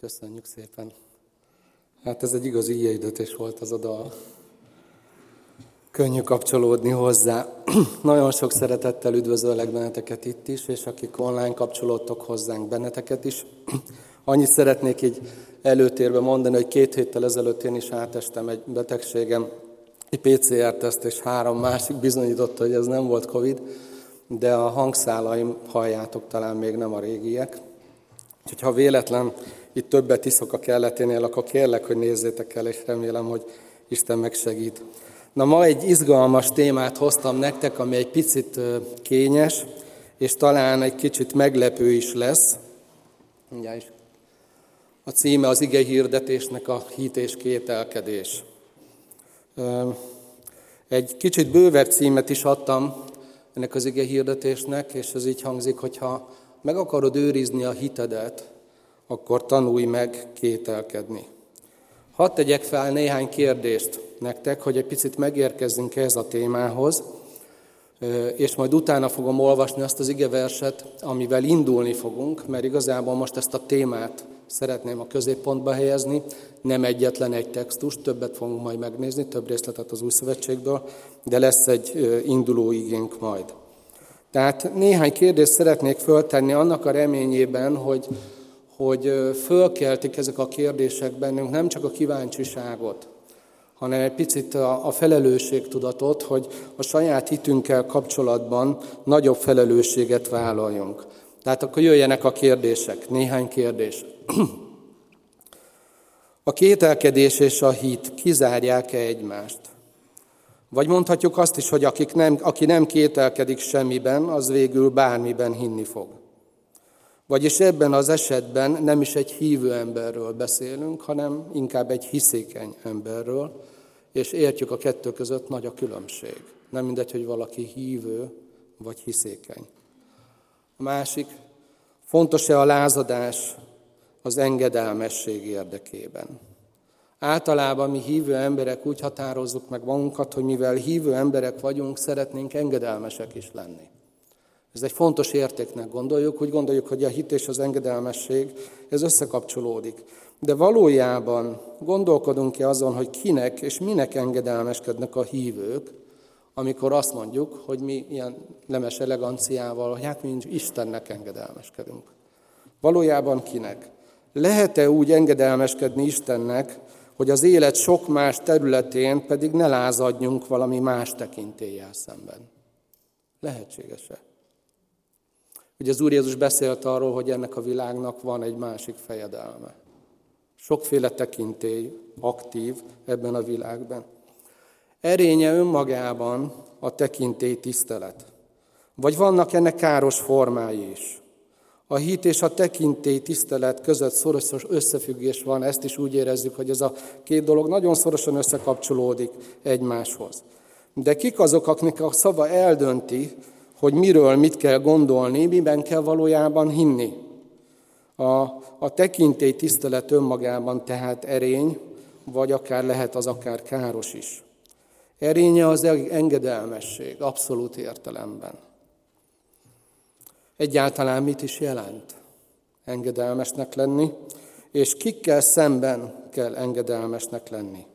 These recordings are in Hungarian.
Köszönjük szépen. Hát ez egy igazi ijegyütés volt az a dal. Könnyű kapcsolódni hozzá. Nagyon sok szeretettel üdvözöllek benneteket itt is, és akik online kapcsolódtok hozzánk benneteket is. Annyit szeretnék így előtérbe mondani, hogy két héttel ezelőtt én is átestem egy betegségem, egy PCR-teszt, és három másik bizonyította, hogy ez nem volt Covid, de a hangszálaim, halljátok, talán még nem a régiek. Úgyhogy ha véletlen itt többet iszok a kelleténél, akkor kérlek, hogy nézzétek el, és remélem, hogy Isten megsegít. Na ma egy izgalmas témát hoztam nektek, ami egy picit kényes, és talán egy kicsit meglepő is lesz. Mindjárt is. A címe az ige hirdetésnek a hit és kételkedés. Egy kicsit bővebb címet is adtam ennek az ige hirdetésnek, és ez így hangzik, hogyha meg akarod őrizni a hitedet, akkor tanulj meg kételkedni. Hadd tegyek fel néhány kérdést nektek, hogy egy picit megérkezzünk ehhez a témához, és majd utána fogom olvasni azt az igeverset, amivel indulni fogunk, mert igazából most ezt a témát szeretném a középpontba helyezni, nem egyetlen egy textus, többet fogunk majd megnézni, több részletet az Új Szövetségből, de lesz egy induló igénk majd. Tehát néhány kérdést szeretnék föltenni annak a reményében, hogy, hogy fölkeltik ezek a kérdések bennünk nem csak a kíváncsiságot, hanem egy picit a, a felelősségtudatot, hogy a saját hitünkkel kapcsolatban nagyobb felelősséget vállaljunk. Tehát akkor jöjjenek a kérdések, néhány kérdés. A kételkedés és a hit kizárják-e egymást? Vagy mondhatjuk azt is, hogy akik nem, aki nem kételkedik semmiben, az végül bármiben hinni fog. Vagyis ebben az esetben nem is egy hívő emberről beszélünk, hanem inkább egy hiszékeny emberről, és értjük a kettő között nagy a különbség. Nem mindegy, hogy valaki hívő vagy hiszékeny. A másik, fontos-e a lázadás az engedelmesség érdekében? Általában mi hívő emberek úgy határozzuk meg magunkat, hogy mivel hívő emberek vagyunk, szeretnénk engedelmesek is lenni. Ez egy fontos értéknek gondoljuk, úgy gondoljuk, hogy a hit és az engedelmesség, ez összekapcsolódik. De valójában gondolkodunk-e azon, hogy kinek és minek engedelmeskednek a hívők, amikor azt mondjuk, hogy mi ilyen lemes eleganciával, hogy hát mi Istennek engedelmeskedünk. Valójában kinek? Lehet-e úgy engedelmeskedni Istennek, hogy az élet sok más területén pedig ne lázadjunk valami más tekintéllyel szemben? Lehetséges-e? Ugye az Úr Jézus beszélt arról, hogy ennek a világnak van egy másik fejedelme. Sokféle tekintély aktív ebben a világban. Erénye önmagában a tekintély tisztelet. Vagy vannak ennek káros formái is. A hit és a tekintély tisztelet között szoros összefüggés van, ezt is úgy érezzük, hogy ez a két dolog nagyon szorosan összekapcsolódik egymáshoz. De kik azok, akiknek a szava eldönti, hogy miről mit kell gondolni, miben kell valójában hinni. A, a tekintély tisztelet önmagában tehát erény, vagy akár lehet az akár káros is. Erénye az engedelmesség, abszolút értelemben. Egyáltalán mit is jelent engedelmesnek lenni, és kikkel szemben kell engedelmesnek lenni.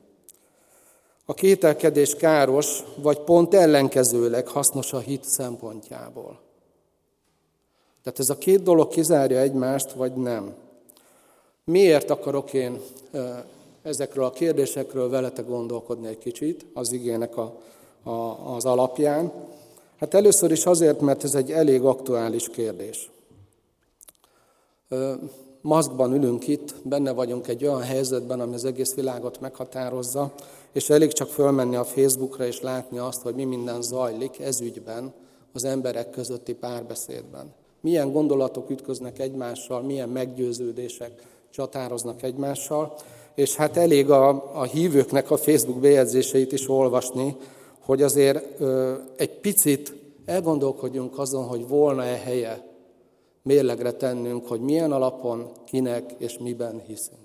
A kételkedés káros, vagy pont ellenkezőleg hasznos a hit szempontjából. Tehát ez a két dolog kizárja egymást, vagy nem. Miért akarok én ezekről a kérdésekről veletek gondolkodni egy kicsit, az igének a, a, az alapján? Hát először is azért, mert ez egy elég aktuális kérdés. Maszkban ülünk itt, benne vagyunk egy olyan helyzetben, ami az egész világot meghatározza, és elég csak fölmenni a Facebookra és látni azt, hogy mi minden zajlik ez ügyben az emberek közötti párbeszédben. Milyen gondolatok ütköznek egymással, milyen meggyőződések csatároznak egymással, és hát elég a, a hívőknek a Facebook bejegyzéseit is olvasni, hogy azért egy picit elgondolkodjunk azon, hogy volna-e helye mérlegre tennünk, hogy milyen alapon, kinek és miben hiszünk.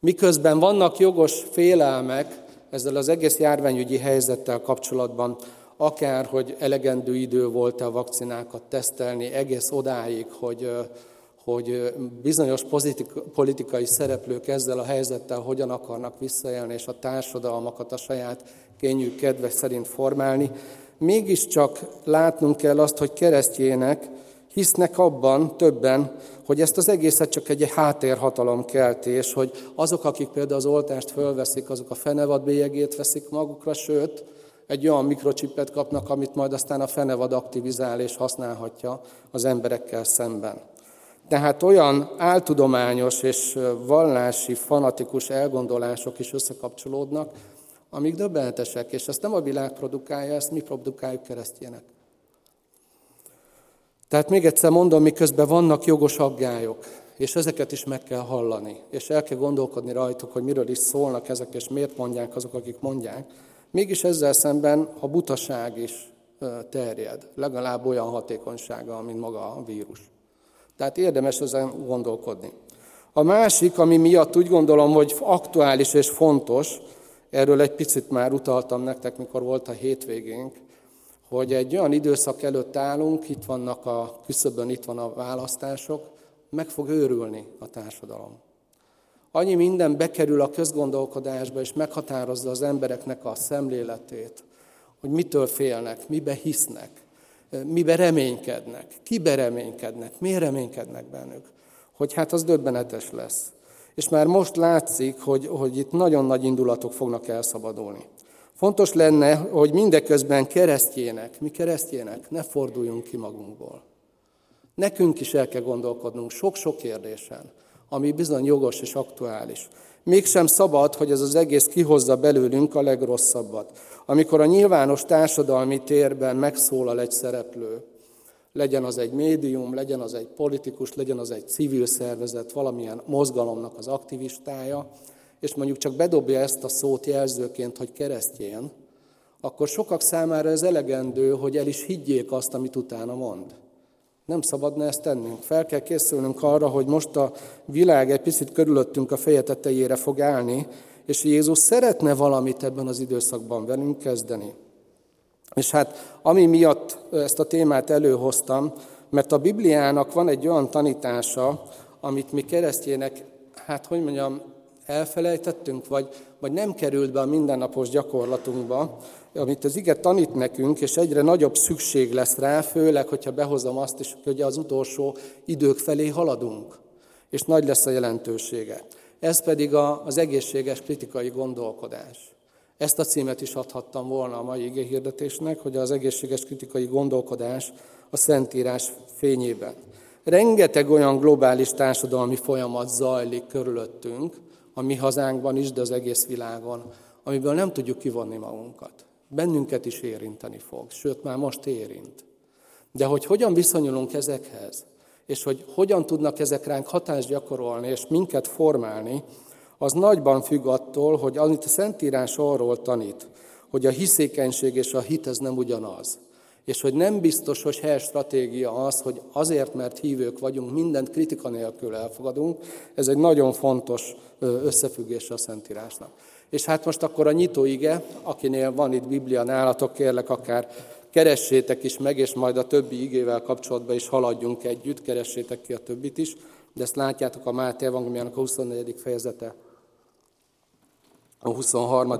Miközben vannak jogos félelmek ezzel az egész járványügyi helyzettel kapcsolatban, akár, hogy elegendő idő volt a vakcinákat tesztelni, egész odáig, hogy, hogy bizonyos politikai szereplők ezzel a helyzettel hogyan akarnak visszaélni, és a társadalmakat a saját kényű kedve szerint formálni. Mégiscsak látnunk kell azt, hogy keresztjének hisznek abban többen, hogy ezt az egészet csak egy háttérhatalom keltés, hogy azok, akik például az oltást fölveszik, azok a fenevad bélyegét veszik magukra, sőt, egy olyan mikrocsipet kapnak, amit majd aztán a fenevad aktivizál és használhatja az emberekkel szemben. Tehát olyan áltudományos és vallási, fanatikus elgondolások is összekapcsolódnak, amik döbbenetesek, és ezt nem a világ produkálja, ezt mi produkáljuk keresztjének. Tehát még egyszer mondom, miközben vannak jogos aggályok, és ezeket is meg kell hallani, és el kell gondolkodni rajtuk, hogy miről is szólnak ezek, és miért mondják azok, akik mondják. Mégis ezzel szemben a butaság is terjed, legalább olyan hatékonysága, mint maga a vírus. Tehát érdemes ezen gondolkodni. A másik, ami miatt úgy gondolom, hogy aktuális és fontos, erről egy picit már utaltam nektek, mikor volt a hétvégénk, hogy egy olyan időszak előtt állunk, itt vannak a küszöbön, itt van a választások, meg fog őrülni a társadalom. Annyi minden bekerül a közgondolkodásba, és meghatározza az embereknek a szemléletét, hogy mitől félnek, mibe hisznek, mibe reménykednek, kibe reménykednek, miért reménykednek bennük, hogy hát az döbbenetes lesz. És már most látszik, hogy, hogy itt nagyon nagy indulatok fognak elszabadulni. Fontos lenne, hogy mindeközben keresztjének, mi keresztjének, ne forduljunk ki magunkból. Nekünk is el kell gondolkodnunk sok-sok kérdésen, ami bizony jogos és aktuális. Mégsem szabad, hogy ez az egész kihozza belőlünk a legrosszabbat. Amikor a nyilvános társadalmi térben megszólal egy szereplő, legyen az egy médium, legyen az egy politikus, legyen az egy civil szervezet, valamilyen mozgalomnak az aktivistája, és mondjuk csak bedobja ezt a szót jelzőként, hogy keresztjén, akkor sokak számára ez elegendő, hogy el is higgyék azt, amit utána mond. Nem szabadna ezt tennünk. Fel kell készülnünk arra, hogy most a világ egy picit körülöttünk a feje tetejére fog állni, és Jézus szeretne valamit ebben az időszakban velünk kezdeni. És hát ami miatt ezt a témát előhoztam, mert a Bibliának van egy olyan tanítása, amit mi keresztjének, hát hogy mondjam, elfelejtettünk, vagy, vagy nem került be a mindennapos gyakorlatunkba, amit az ige tanít nekünk, és egyre nagyobb szükség lesz rá, főleg, hogyha behozom azt is, hogy az utolsó idők felé haladunk, és nagy lesz a jelentősége. Ez pedig az egészséges kritikai gondolkodás. Ezt a címet is adhattam volna a mai igéhirdetésnek, hogy az egészséges kritikai gondolkodás a Szentírás fényében. Rengeteg olyan globális társadalmi folyamat zajlik körülöttünk, a mi hazánkban is, de az egész világon, amiből nem tudjuk kivonni magunkat. Bennünket is érinteni fog, sőt már most érint. De hogy hogyan viszonyulunk ezekhez, és hogy hogyan tudnak ezek ránk hatást gyakorolni, és minket formálni, az nagyban függ attól, hogy amit a Szentírás arról tanít, hogy a hiszékenység és a hit ez nem ugyanaz. És hogy nem biztos, hogy helyes stratégia az, hogy azért, mert hívők vagyunk, mindent kritika nélkül elfogadunk. Ez egy nagyon fontos összefüggés a Szentírásnak. És hát most akkor a nyitóige, akinél van itt Biblia nálatok, kérlek akár keressétek is meg, és majd a többi igével kapcsolatban is haladjunk együtt, keressétek ki a többit is, de ezt látjátok a Máté Evangéliának a 24. fejezete, a 23.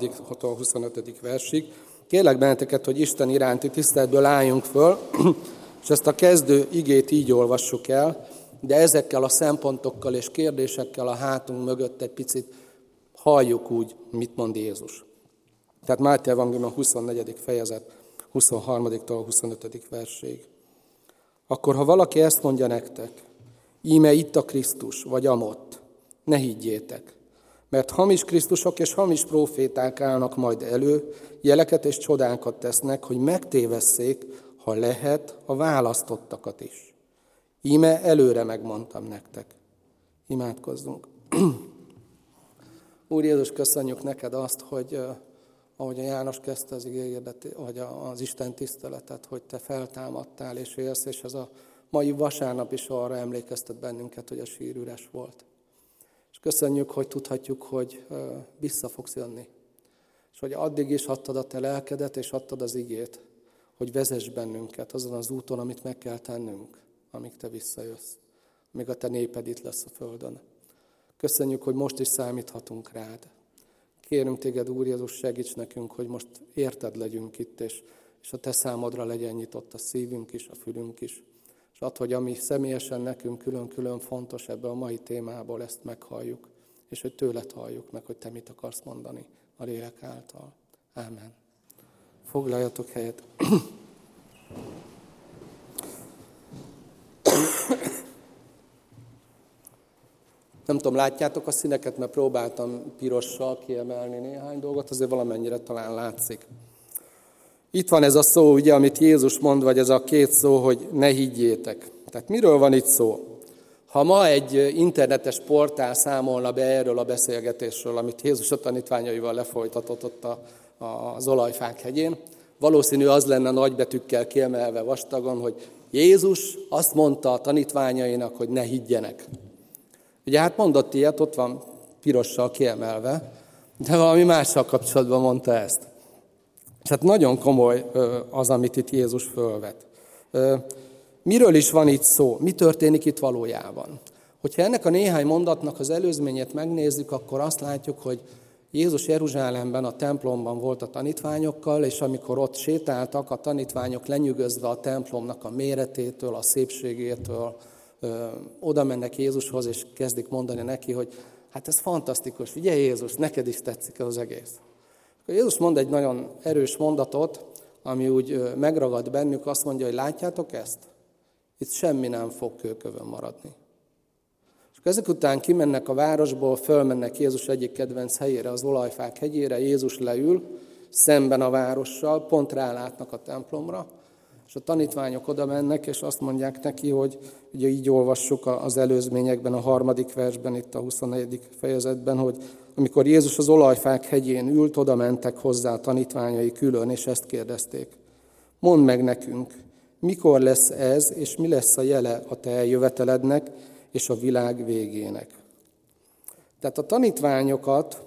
a 25. versig. Kérlek benneteket, hogy Isten iránti tiszteletből álljunk föl, és ezt a kezdő igét így olvassuk el, de ezekkel a szempontokkal és kérdésekkel a hátunk mögött egy picit halljuk úgy, mit mond Jézus. Tehát Máté Evangélium 24. fejezet 23-tól 25. verség. Akkor, ha valaki ezt mondja nektek, íme itt a Krisztus, vagy amott, ne higgyétek, mert hamis Krisztusok és hamis proféták állnak majd elő, jeleket és csodákat tesznek, hogy megtévesszék, ha lehet, a választottakat is. Íme előre megmondtam nektek. Imádkozzunk. Úr Jézus, köszönjük neked azt, hogy ahogy a János kezdte az igényedet, vagy az Isten tiszteletet, hogy te feltámadtál és élsz, és ez a mai vasárnap is arra emlékeztet bennünket, hogy a sír üres volt. És köszönjük, hogy tudhatjuk, hogy vissza fogsz jönni. És hogy addig is adtad a te lelkedet, és adtad az igét, hogy vezess bennünket azon az úton, amit meg kell tennünk, amíg te visszajössz. még a te néped itt lesz a földön. Köszönjük, hogy most is számíthatunk rád. Kérünk téged, Úr Jézus, segíts nekünk, hogy most érted legyünk itt, és, és a te számodra legyen nyitott a szívünk is, a fülünk is. És add, hogy ami személyesen nekünk külön-külön fontos ebbe a mai témából, ezt meghalljuk, és hogy tőled halljuk meg, hogy te mit akarsz mondani a lélek által. Ámen. Foglaljatok helyet. Nem tudom, látjátok a színeket, mert próbáltam pirossal kiemelni néhány dolgot, azért valamennyire talán látszik. Itt van ez a szó, ugye, amit Jézus mond, vagy ez a két szó, hogy ne higgyétek. Tehát miről van itt szó? Ha ma egy internetes portál számolna be erről a beszélgetésről, amit Jézus a tanítványaival lefolytatott ott a, a, az olajfák hegyén, valószínű az lenne nagybetűkkel kiemelve vastagon, hogy Jézus azt mondta a tanítványainak, hogy ne higgyenek. Ugye hát mondott ilyet, ott van pirossal kiemelve, de valami mással kapcsolatban mondta ezt. Hát nagyon komoly az, amit itt Jézus fölvet. Miről is van itt szó? Mi történik itt valójában? Hogyha ennek a néhány mondatnak az előzményét megnézzük, akkor azt látjuk, hogy Jézus Jeruzsálemben, a templomban volt a tanítványokkal, és amikor ott sétáltak, a tanítványok lenyűgözve a templomnak a méretétől, a szépségétől, oda mennek Jézushoz, és kezdik mondani neki, hogy hát ez fantasztikus, figyelj Jézus, neked is tetszik az egész. Jézus mond egy nagyon erős mondatot, ami úgy megragad bennük, azt mondja, hogy látjátok ezt? Itt semmi nem fog kőkövön maradni. És ezek után kimennek a városból, fölmennek Jézus egyik kedvenc helyére, az olajfák hegyére, Jézus leül, szemben a várossal, pont rálátnak a templomra, és a tanítványok oda mennek, és azt mondják neki, hogy ugye így olvassuk az előzményekben, a harmadik versben, itt a 24. fejezetben, hogy amikor Jézus az olajfák hegyén ült, oda mentek hozzá tanítványai külön, és ezt kérdezték. Mondd meg nekünk, mikor lesz ez, és mi lesz a jele a te eljövetelednek és a világ végének. Tehát a tanítványokat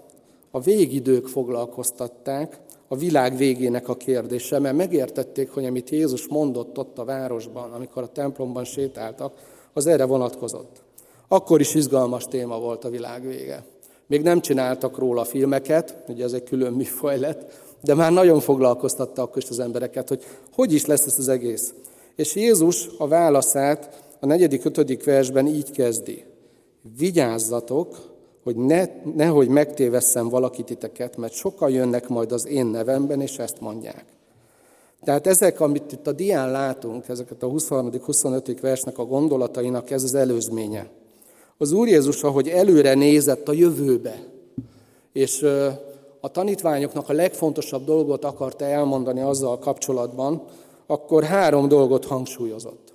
a végidők foglalkoztatták, a világ végének a kérdése, mert megértették, hogy amit Jézus mondott ott a városban, amikor a templomban sétáltak, az erre vonatkozott. Akkor is izgalmas téma volt a világ vége. Még nem csináltak róla filmeket, ugye ez egy külön műfaj lett, de már nagyon foglalkoztatta akkor is az embereket, hogy hogy is lesz ez az egész. És Jézus a válaszát a negyedik, ötödik versben így kezdi. Vigyázzatok, hogy ne, nehogy megtévesszem valakit titeket, mert sokan jönnek majd az én nevemben, és ezt mondják. Tehát ezek, amit itt a dián látunk, ezeket a 23.-25. versnek a gondolatainak, ez az előzménye. Az Úr Jézus, ahogy előre nézett a jövőbe, és a tanítványoknak a legfontosabb dolgot akarta elmondani azzal kapcsolatban, akkor három dolgot hangsúlyozott.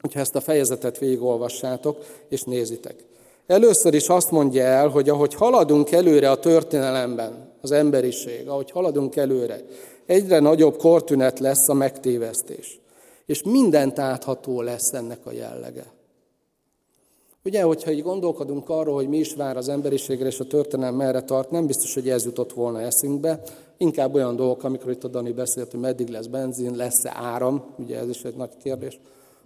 Hogyha ezt a fejezetet végigolvassátok, és nézitek. Először is azt mondja el, hogy ahogy haladunk előre a történelemben, az emberiség, ahogy haladunk előre, egyre nagyobb kortünet lesz a megtévesztés. És mindent átható lesz ennek a jellege. Ugye, hogyha így gondolkodunk arról, hogy mi is vár az emberiségre és a történelem merre tart, nem biztos, hogy ez jutott volna eszünkbe. Inkább olyan dolgok, amikor itt a Dani beszélt, hogy meddig lesz benzin, lesz-e áram, ugye ez is egy nagy kérdés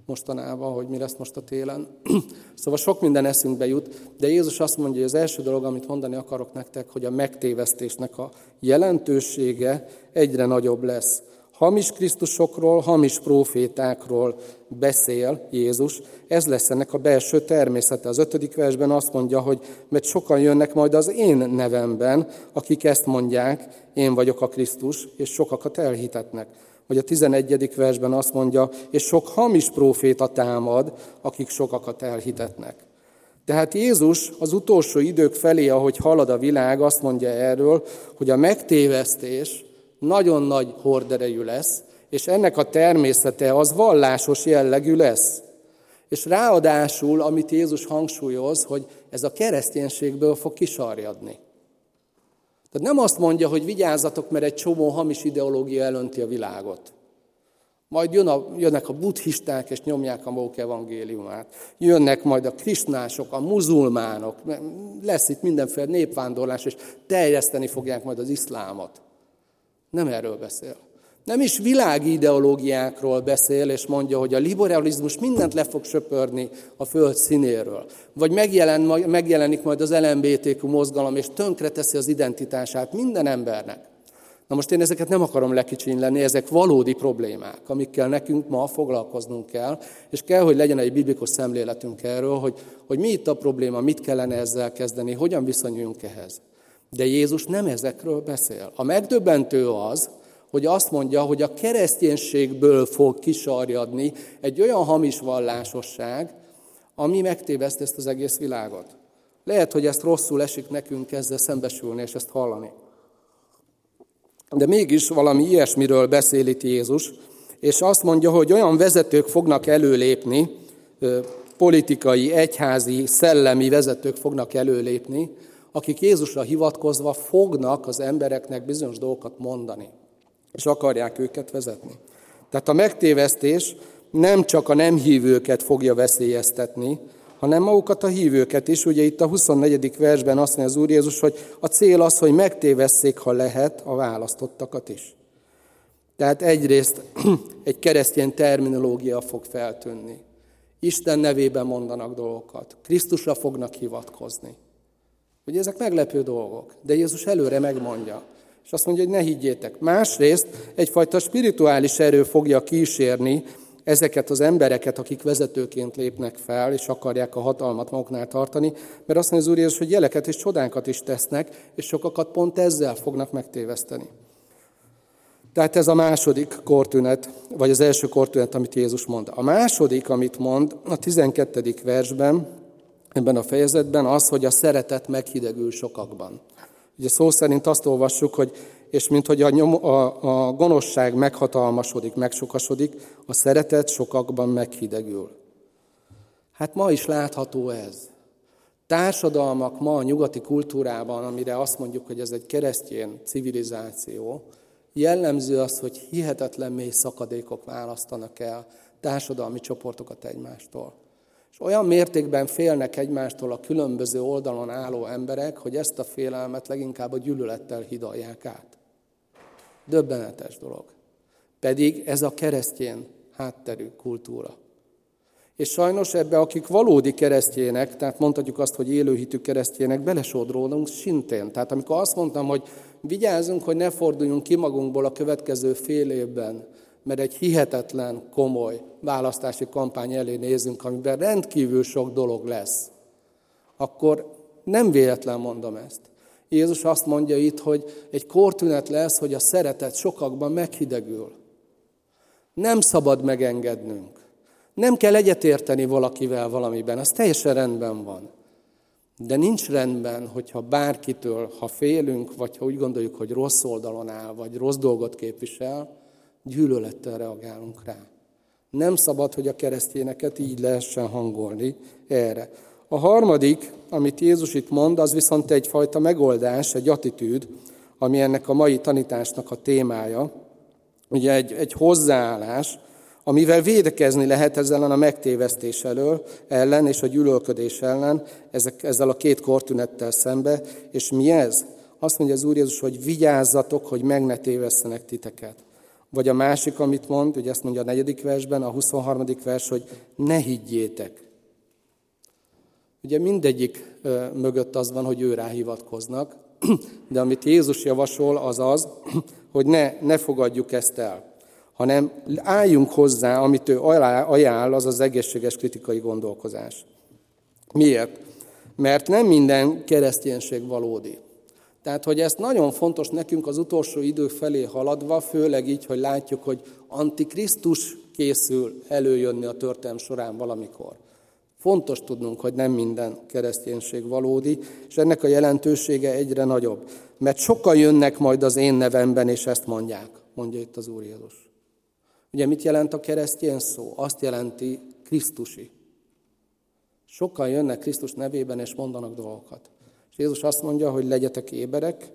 mostanában, hogy mi lesz most a télen. szóval sok minden eszünkbe jut, de Jézus azt mondja, hogy az első dolog, amit mondani akarok nektek, hogy a megtévesztésnek a jelentősége egyre nagyobb lesz. Hamis Krisztusokról, hamis profétákról beszél Jézus. Ez lesz ennek a belső természete. Az ötödik versben azt mondja, hogy mert sokan jönnek majd az én nevemben, akik ezt mondják, én vagyok a Krisztus, és sokakat elhitetnek vagy a 11. versben azt mondja, és sok hamis próféta támad, akik sokakat elhitetnek. Tehát Jézus az utolsó idők felé, ahogy halad a világ, azt mondja erről, hogy a megtévesztés nagyon nagy horderejű lesz, és ennek a természete az vallásos jellegű lesz. És ráadásul, amit Jézus hangsúlyoz, hogy ez a kereszténységből fog kisarjadni. Tehát nem azt mondja, hogy vigyázzatok, mert egy csomó hamis ideológia elönti a világot. Majd jön a, jönnek a buddhisták, és nyomják a maguk evangéliumát. Jönnek majd a krisnások, a muzulmánok, lesz itt mindenféle népvándorlás, és teljeszteni fogják majd az iszlámot. Nem erről beszél. Nem is világi ideológiákról beszél, és mondja, hogy a liberalizmus mindent le fog söpörni a föld színéről. Vagy megjelen, megjelenik majd az LMBTQ mozgalom, és tönkreteszi az identitását minden embernek. Na most én ezeket nem akarom lekicsinyleni, ezek valódi problémák, amikkel nekünk ma foglalkoznunk kell, és kell, hogy legyen egy biblikus szemléletünk erről, hogy, hogy mi itt a probléma, mit kellene ezzel kezdeni, hogyan viszonyuljunk ehhez. De Jézus nem ezekről beszél. A megdöbbentő az, hogy azt mondja, hogy a kereszténységből fog kisarjadni egy olyan hamis vallásosság, ami megtéveszt ezt az egész világot. Lehet, hogy ezt rosszul esik nekünk ezzel szembesülni és ezt hallani. De mégis valami ilyesmiről beszél itt Jézus, és azt mondja, hogy olyan vezetők fognak előlépni, politikai, egyházi, szellemi vezetők fognak előlépni, akik Jézusra hivatkozva fognak az embereknek bizonyos dolgokat mondani, és akarják őket vezetni. Tehát a megtévesztés nem csak a nem hívőket fogja veszélyeztetni, hanem magukat a hívőket is. Ugye itt a 24. versben azt mondja az Úr Jézus, hogy a cél az, hogy megtévesszék, ha lehet, a választottakat is. Tehát egyrészt egy keresztény terminológia fog feltűnni. Isten nevében mondanak dolgokat. Krisztusra fognak hivatkozni. Ugye ezek meglepő dolgok, de Jézus előre megmondja. És azt mondja, hogy ne higgyétek. Másrészt egyfajta spirituális erő fogja kísérni ezeket az embereket, akik vezetőként lépnek fel, és akarják a hatalmat maguknál tartani, mert azt mondja az Úr Jézus, hogy jeleket és csodákat is tesznek, és sokakat pont ezzel fognak megtéveszteni. Tehát ez a második kortünet, vagy az első kortünet, amit Jézus mond. A második, amit mond a 12. versben, ebben a fejezetben az, hogy a szeretet meghidegül sokakban. Ugye szó szerint azt olvassuk, hogy és mint hogy a, nyom, a, a gonoszság meghatalmasodik, megsokasodik, a szeretet sokakban meghidegül. Hát ma is látható ez. Társadalmak ma a nyugati kultúrában, amire azt mondjuk, hogy ez egy keresztény civilizáció, jellemző az, hogy hihetetlen mély szakadékok választanak el társadalmi csoportokat egymástól. Olyan mértékben félnek egymástól a különböző oldalon álló emberek, hogy ezt a félelmet leginkább a gyűlölettel hidalják át. Döbbenetes dolog. Pedig ez a keresztjén hátterű kultúra. És sajnos ebbe, akik valódi keresztjének, tehát mondhatjuk azt, hogy élőhitű keresztjének, belesodródunk szintén. Tehát amikor azt mondtam, hogy vigyázzunk, hogy ne forduljunk ki magunkból a következő fél évben, mert egy hihetetlen, komoly választási kampány elé nézünk, amiben rendkívül sok dolog lesz, akkor nem véletlen mondom ezt. Jézus azt mondja itt, hogy egy kortünet lesz, hogy a szeretet sokakban meghidegül. Nem szabad megengednünk. Nem kell egyetérteni valakivel valamiben, az teljesen rendben van. De nincs rendben, hogyha bárkitől, ha félünk, vagy ha úgy gondoljuk, hogy rossz oldalon áll, vagy rossz dolgot képvisel, gyűlölettel reagálunk rá. Nem szabad, hogy a keresztényeket így lehessen hangolni erre. A harmadik, amit Jézus itt mond, az viszont egyfajta megoldás, egy attitűd, ami ennek a mai tanításnak a témája. Ugye egy, egy hozzáállás, amivel védekezni lehet ezzel a megtévesztés elől, ellen és a gyűlölködés ellen, ezek, ezzel a két kortünettel szembe. És mi ez? Azt mondja az Úr Jézus, hogy vigyázzatok, hogy meg ne tévesszenek titeket. Vagy a másik, amit mond, ugye ezt mondja a negyedik versben, a 23. vers, hogy ne higgyétek. Ugye mindegyik mögött az van, hogy ő hivatkoznak, de amit Jézus javasol, az az, hogy ne, ne fogadjuk ezt el, hanem álljunk hozzá, amit ő ajánl, az az egészséges kritikai gondolkozás. Miért? Mert nem minden kereszténység valódi. Tehát, hogy ezt nagyon fontos nekünk az utolsó idő felé haladva, főleg így, hogy látjuk, hogy Antikrisztus készül előjönni a történelm során valamikor. Fontos tudnunk, hogy nem minden kereszténység valódi, és ennek a jelentősége egyre nagyobb. Mert sokan jönnek majd az én nevemben, és ezt mondják, mondja itt az Úr Jézus. Ugye mit jelent a keresztény szó? Azt jelenti Krisztusi. Sokan jönnek Krisztus nevében, és mondanak dolgokat. És Jézus azt mondja, hogy legyetek éberek,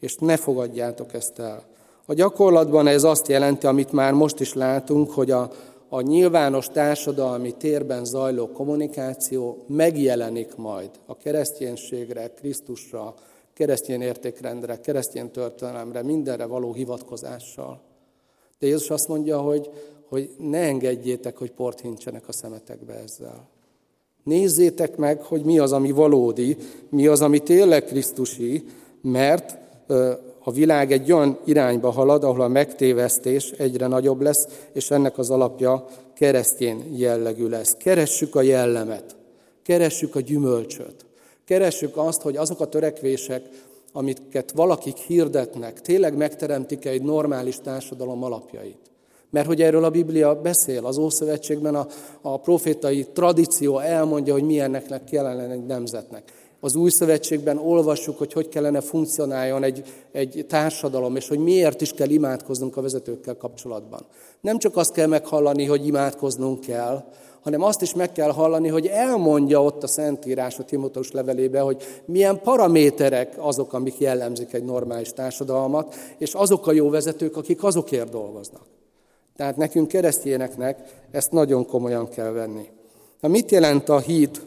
és ne fogadjátok ezt el. A gyakorlatban ez azt jelenti, amit már most is látunk, hogy a, a nyilvános társadalmi térben zajló kommunikáció megjelenik majd a kereszténységre, Krisztusra, keresztény értékrendre, keresztény történelemre, mindenre való hivatkozással. De Jézus azt mondja, hogy, hogy ne engedjétek, hogy port hincsenek a szemetekbe ezzel. Nézzétek meg, hogy mi az, ami valódi, mi az, ami tényleg Krisztusi, mert a világ egy olyan irányba halad, ahol a megtévesztés egyre nagyobb lesz, és ennek az alapja keresztjén jellegű lesz. Keressük a jellemet, keressük a gyümölcsöt, keressük azt, hogy azok a törekvések, amiket valakik hirdetnek, tényleg megteremtik egy normális társadalom alapjait. Mert hogy erről a Biblia beszél, az Ószövetségben a, a profétai tradíció elmondja, hogy milyennek kellene egy nemzetnek. Az új szövetségben olvassuk, hogy hogy kellene funkcionáljon egy, egy társadalom, és hogy miért is kell imádkoznunk a vezetőkkel kapcsolatban. Nem csak azt kell meghallani, hogy imádkoznunk kell, hanem azt is meg kell hallani, hogy elmondja ott a Szentírás a Timoteus levelébe, hogy milyen paraméterek azok, amik jellemzik egy normális társadalmat, és azok a jó vezetők, akik azokért dolgoznak. Tehát nekünk keresztényeknek ezt nagyon komolyan kell venni. Na mit jelent a hit?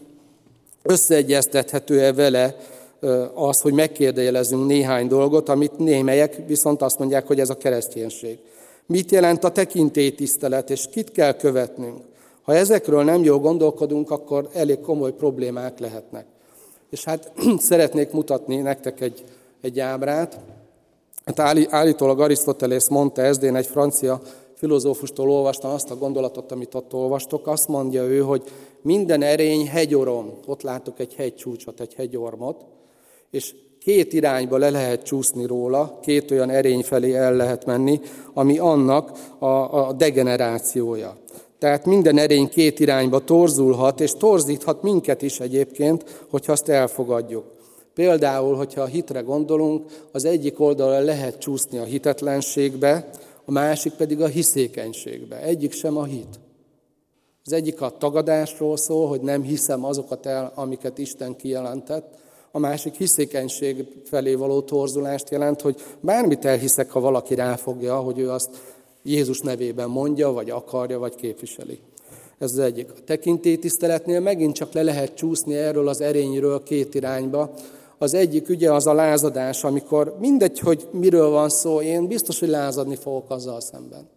Összeegyeztethető-e vele az, hogy megkérdőjelezünk néhány dolgot, amit némelyek viszont azt mondják, hogy ez a kereszténység. Mit jelent a tekintélytisztelet, és kit kell követnünk? Ha ezekről nem jól gondolkodunk, akkor elég komoly problémák lehetnek. És hát szeretnék mutatni nektek egy, egy ábrát. Hát állítólag Arisztotelész mondta ezt, én egy francia filozófustól olvastam azt a gondolatot, amit ott olvastok. Azt mondja ő, hogy minden erény hegyorom. Ott látok egy hegycsúcsot, egy hegyormot, és két irányba le lehet csúszni róla, két olyan erény felé el lehet menni, ami annak a, a degenerációja. Tehát minden erény két irányba torzulhat, és torzíthat minket is egyébként, hogyha azt elfogadjuk. Például, hogyha a hitre gondolunk, az egyik oldalra lehet csúszni a hitetlenségbe, a másik pedig a hiszékenységbe. Egyik sem a hit. Az egyik a tagadásról szól, hogy nem hiszem azokat el, amiket Isten kijelentett, a másik hiszékenység felé való torzulást jelent, hogy bármit elhiszek, ha valaki ráfogja, hogy ő azt Jézus nevében mondja, vagy akarja, vagy képviseli. Ez az egyik. A tekintélytiszteletnél megint csak le lehet csúszni erről az erényről két irányba. Az egyik ugye az a lázadás, amikor mindegy, hogy miről van szó, én biztos, hogy lázadni fogok azzal szemben.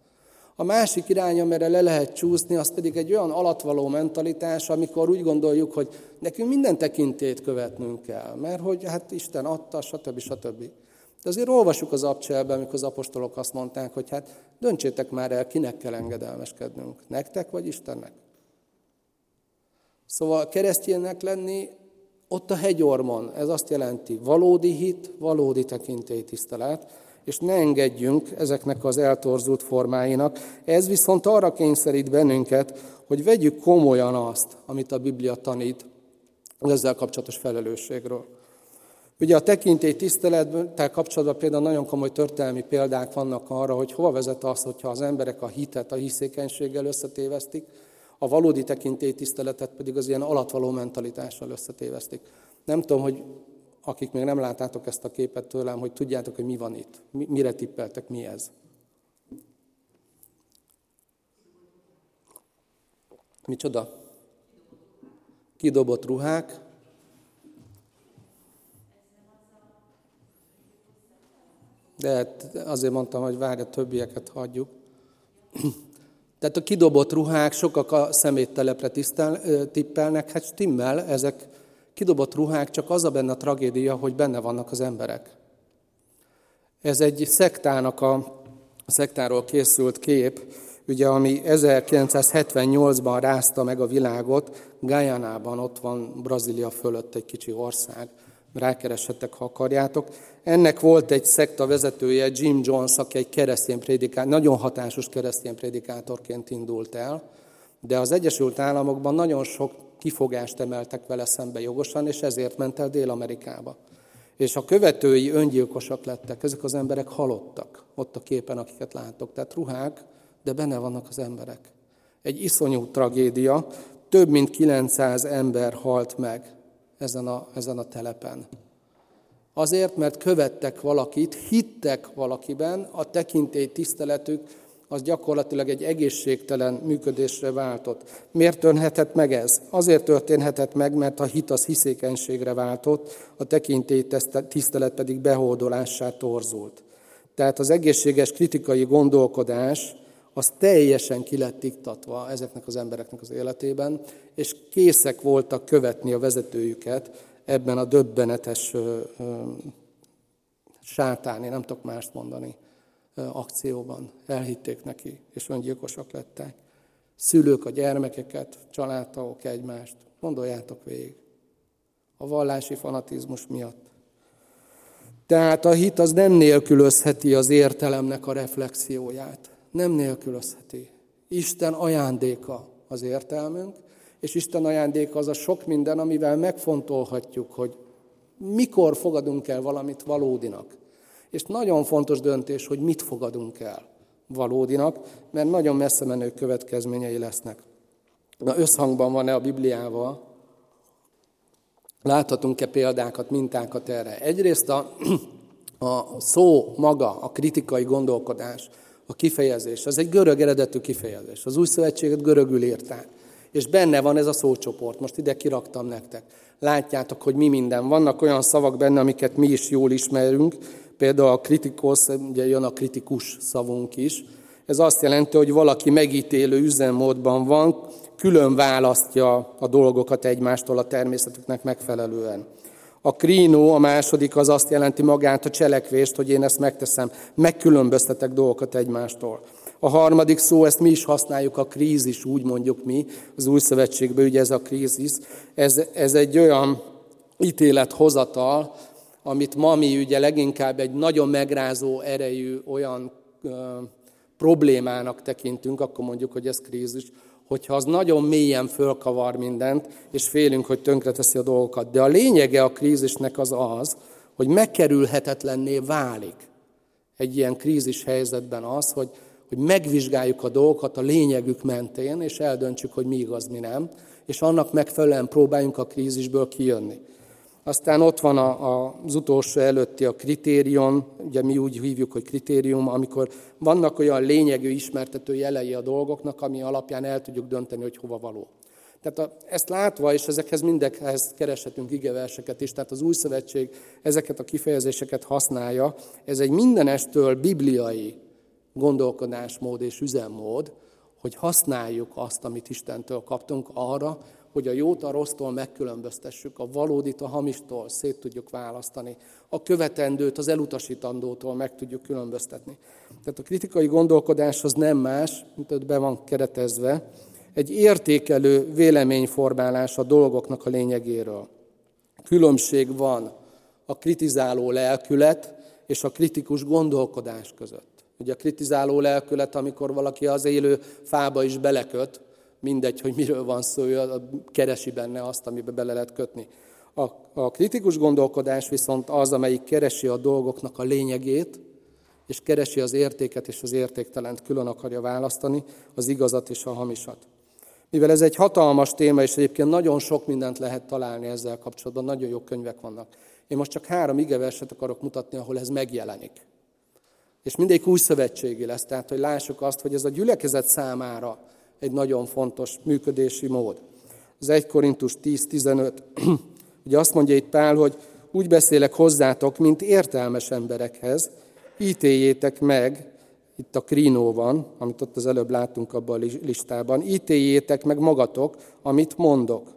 A másik irány, amire le lehet csúszni, az pedig egy olyan alatvaló mentalitás, amikor úgy gondoljuk, hogy nekünk minden tekintét követnünk kell, mert hogy hát Isten adta, stb. stb. De azért olvasjuk az abcselben, amikor az apostolok azt mondták, hogy hát döntsétek már el, kinek kell engedelmeskednünk, nektek vagy Istennek. Szóval keresztjénnek lenni ott a hegyormon, ez azt jelenti valódi hit, valódi tekintélytisztelet, és ne engedjünk ezeknek az eltorzult formáinak. Ez viszont arra kényszerít bennünket, hogy vegyük komolyan azt, amit a Biblia tanít ezzel kapcsolatos felelősségről. Ugye a tekintély tisztelettel kapcsolatban például nagyon komoly történelmi példák vannak arra, hogy hova vezet az, hogyha az emberek a hitet a hiszékenységgel összetévesztik, a valódi tekintély tiszteletet pedig az ilyen alatvaló mentalitással összetévesztik. Nem tudom, hogy akik még nem láttátok ezt a képet tőlem, hogy tudjátok, hogy mi van itt. Mire tippeltek, mi ez? Micsoda? Kidobott ruhák, De hát azért mondtam, hogy várja, többieket hagyjuk. Tehát a kidobott ruhák, sokak a szeméttelepre tisztel, tippelnek, hát stimmel, ezek kidobott ruhák, csak az a benne a tragédia, hogy benne vannak az emberek. Ez egy szektának a, a szektáról készült kép, ugye, ami 1978-ban rázta meg a világot, Guyana-ban, ott van Brazília fölött egy kicsi ország, rákereshettek, ha akarjátok. Ennek volt egy szekta vezetője, Jim Jones, aki egy keresztény prédikátor, nagyon hatásos keresztény prédikátorként indult el, de az Egyesült Államokban nagyon sok kifogást emeltek vele szembe jogosan, és ezért ment el Dél-Amerikába. És a követői öngyilkosak lettek, ezek az emberek halottak, ott a képen, akiket látok. Tehát ruhák, de benne vannak az emberek. Egy iszonyú tragédia, több mint 900 ember halt meg ezen a, ezen a telepen. Azért, mert követtek valakit, hittek valakiben, a tekintély tiszteletük az gyakorlatilag egy egészségtelen működésre váltott. Miért történhetett meg ez? Azért történhetett meg, mert a hit az hiszékenységre váltott, a tekintély tisztelet pedig behódolássá torzult. Tehát az egészséges kritikai gondolkodás az teljesen ki lett iktatva ezeknek az embereknek az életében, és készek voltak követni a vezetőjüket ebben a döbbenetes sátáni, nem tudok mást mondani, akcióban. Elhitték neki, és öngyilkosak lettek. Szülők a gyermekeket, családtagok egymást. Gondoljátok végig. A vallási fanatizmus miatt. Tehát a hit az nem nélkülözheti az értelemnek a reflexióját. Nem nélkülözheti. Isten ajándéka az értelmünk, és Isten ajándéka az a sok minden, amivel megfontolhatjuk, hogy mikor fogadunk el valamit valódinak. És nagyon fontos döntés, hogy mit fogadunk el valódinak, mert nagyon messze menő következményei lesznek. Na, összhangban van-e a Bibliával? Láthatunk-e példákat, mintákat erre? Egyrészt a, a szó maga, a kritikai gondolkodás, a kifejezés, az egy görög eredetű kifejezés. Az új szövetséget görögül írták. És benne van ez a szócsoport. Most ide kiraktam nektek. Látjátok, hogy mi minden. Vannak olyan szavak benne, amiket mi is jól ismerünk. Például a kritikosz, ugye jön a kritikus szavunk is. Ez azt jelenti, hogy valaki megítélő üzemmódban van, külön választja a dolgokat egymástól a természetüknek megfelelően. A krínó, a második, az azt jelenti magát a cselekvést, hogy én ezt megteszem, megkülönböztetek dolgokat egymástól. A harmadik szó, ezt mi is használjuk, a krízis, úgy mondjuk mi, az új szövetségben, ugye ez a krízis, ez, ez egy olyan ítélethozatal, amit ma mi ugye leginkább egy nagyon megrázó erejű olyan ö, problémának tekintünk, akkor mondjuk, hogy ez krízis, hogyha az nagyon mélyen fölkavar mindent, és félünk, hogy tönkreteszi a dolgokat. De a lényege a krízisnek az az, hogy megkerülhetetlenné válik egy ilyen krízis helyzetben az, hogy, hogy megvizsgáljuk a dolgokat a lényegük mentén, és eldöntsük, hogy mi igaz, mi nem, és annak megfelelően próbáljunk a krízisből kijönni. Aztán ott van a, a, az utolsó előtti a kritérium, ugye mi úgy hívjuk, hogy kritérium, amikor vannak olyan lényegű ismertető jelei a dolgoknak, ami alapján el tudjuk dönteni, hogy hova való. Tehát a, ezt látva, és ezekhez mindekhez kereshetünk igeverseket is, tehát az új szövetség ezeket a kifejezéseket használja. Ez egy mindenestől bibliai gondolkodásmód és üzemmód, hogy használjuk azt, amit Istentől kaptunk arra, hogy a jót a rossztól megkülönböztessük, a valódit a hamistól szét tudjuk választani, a követendőt az elutasítandótól meg tudjuk különböztetni. Tehát a kritikai gondolkodás az nem más, mint ott be van keretezve, egy értékelő véleményformálás a dolgoknak a lényegéről. Különbség van a kritizáló lelkület és a kritikus gondolkodás között. Ugye a kritizáló lelkület, amikor valaki az élő fába is beleköt, mindegy, hogy miről van szó, ő keresi benne azt, amiben bele lehet kötni. A, a kritikus gondolkodás viszont az, amelyik keresi a dolgoknak a lényegét, és keresi az értéket és az értéktelent, külön akarja választani, az igazat és a hamisat. Mivel ez egy hatalmas téma, és egyébként nagyon sok mindent lehet találni ezzel kapcsolatban, nagyon jó könyvek vannak. Én most csak három igeverset akarok mutatni, ahol ez megjelenik. És mindegyik új szövetségi lesz, tehát hogy lássuk azt, hogy ez a gyülekezet számára egy nagyon fontos működési mód. Az 1 Korintus 10-15, ugye azt mondja itt Pál, hogy úgy beszélek hozzátok, mint értelmes emberekhez, ítéljétek meg, itt a krínó van, amit ott az előbb láttunk abban a listában, ítéljétek meg magatok, amit mondok.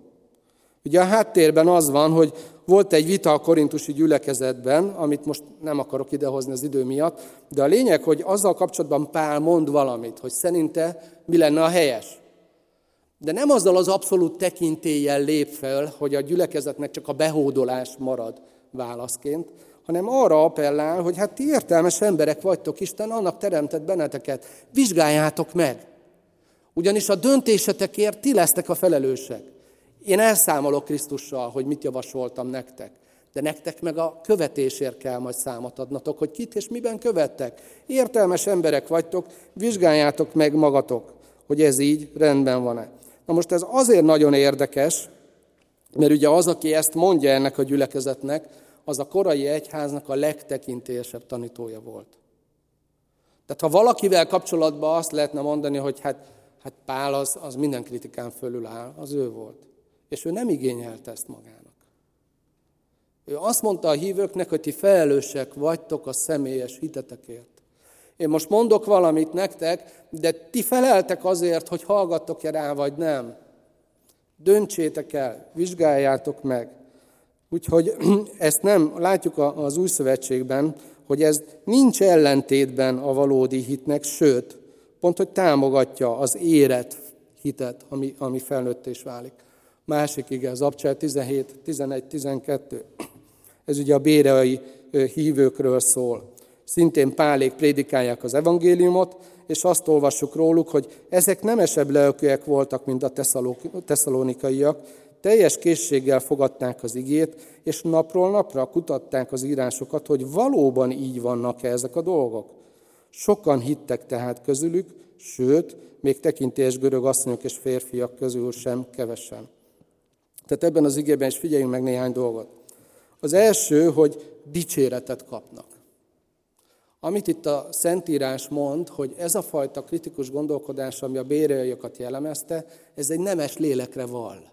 Ugye a háttérben az van, hogy volt egy vita a korintusi gyülekezetben, amit most nem akarok idehozni az idő miatt, de a lényeg, hogy azzal kapcsolatban Pál mond valamit, hogy szerinte mi lenne a helyes. De nem azzal az abszolút tekintéllyel lép fel, hogy a gyülekezetnek csak a behódolás marad válaszként, hanem arra appellál, hogy hát ti értelmes emberek vagytok, Isten annak teremtett benneteket, vizsgáljátok meg. Ugyanis a döntésetekért ti lesztek a felelősek. Én elszámolok Krisztussal, hogy mit javasoltam nektek. De nektek meg a követésért kell majd számot adnatok, hogy kit és miben követtek. Értelmes emberek vagytok, vizsgáljátok meg magatok, hogy ez így rendben van-e. Na most ez azért nagyon érdekes, mert ugye az, aki ezt mondja ennek a gyülekezetnek, az a korai egyháznak a legtekintélyesebb tanítója volt. Tehát ha valakivel kapcsolatban azt lehetne mondani, hogy hát, hát Pál az, az minden kritikán fölül áll, az ő volt. És ő nem igényelte ezt magának. Ő azt mondta a hívőknek, hogy ti felelősek vagytok a személyes hitetekért. Én most mondok valamit nektek, de ti feleltek azért, hogy hallgattok-e rá, vagy nem. Döntsétek el, vizsgáljátok meg. Úgyhogy ezt nem, látjuk az új szövetségben, hogy ez nincs ellentétben a valódi hitnek, sőt, pont, hogy támogatja az éret hitet, ami, ami felnőttés válik. Másik ige, az Abcsel 17, 11, 12. Ez ugye a béreai hívőkről szól. Szintén pálék prédikálják az evangéliumot, és azt olvassuk róluk, hogy ezek nemesebb lelkűek voltak, mint a tesszalonikaiak, teljes készséggel fogadták az igét, és napról napra kutatták az írásokat, hogy valóban így vannak-e ezek a dolgok. Sokan hittek tehát közülük, sőt, még tekintélyes görög asszonyok és férfiak közül sem kevesen. Tehát ebben az igében is figyeljünk meg néhány dolgot. Az első, hogy dicséretet kapnak. Amit itt a Szentírás mond, hogy ez a fajta kritikus gondolkodás, ami a bérejöket jellemezte, ez egy nemes lélekre val.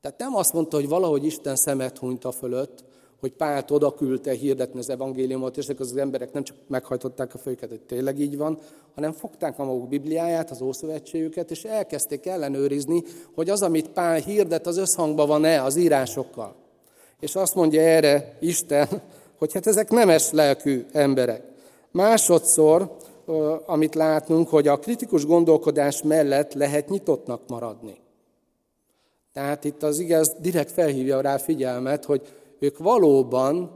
Tehát nem azt mondta, hogy valahogy Isten szemet hunyt a fölött, hogy Pált oda küldte hirdetni az evangéliumot, és ezek az emberek nem csak meghajtották a fejüket, hogy tényleg így van, hanem fogták a maguk Bibliáját, az Ószövetségüket, és elkezdték ellenőrizni, hogy az, amit Pál hirdet, az összhangban van-e az írásokkal. És azt mondja erre Isten, hogy hát ezek nemes lelkű emberek. Másodszor, amit látnunk, hogy a kritikus gondolkodás mellett lehet nyitottnak maradni. Tehát itt az igaz direkt felhívja rá figyelmet, hogy ők valóban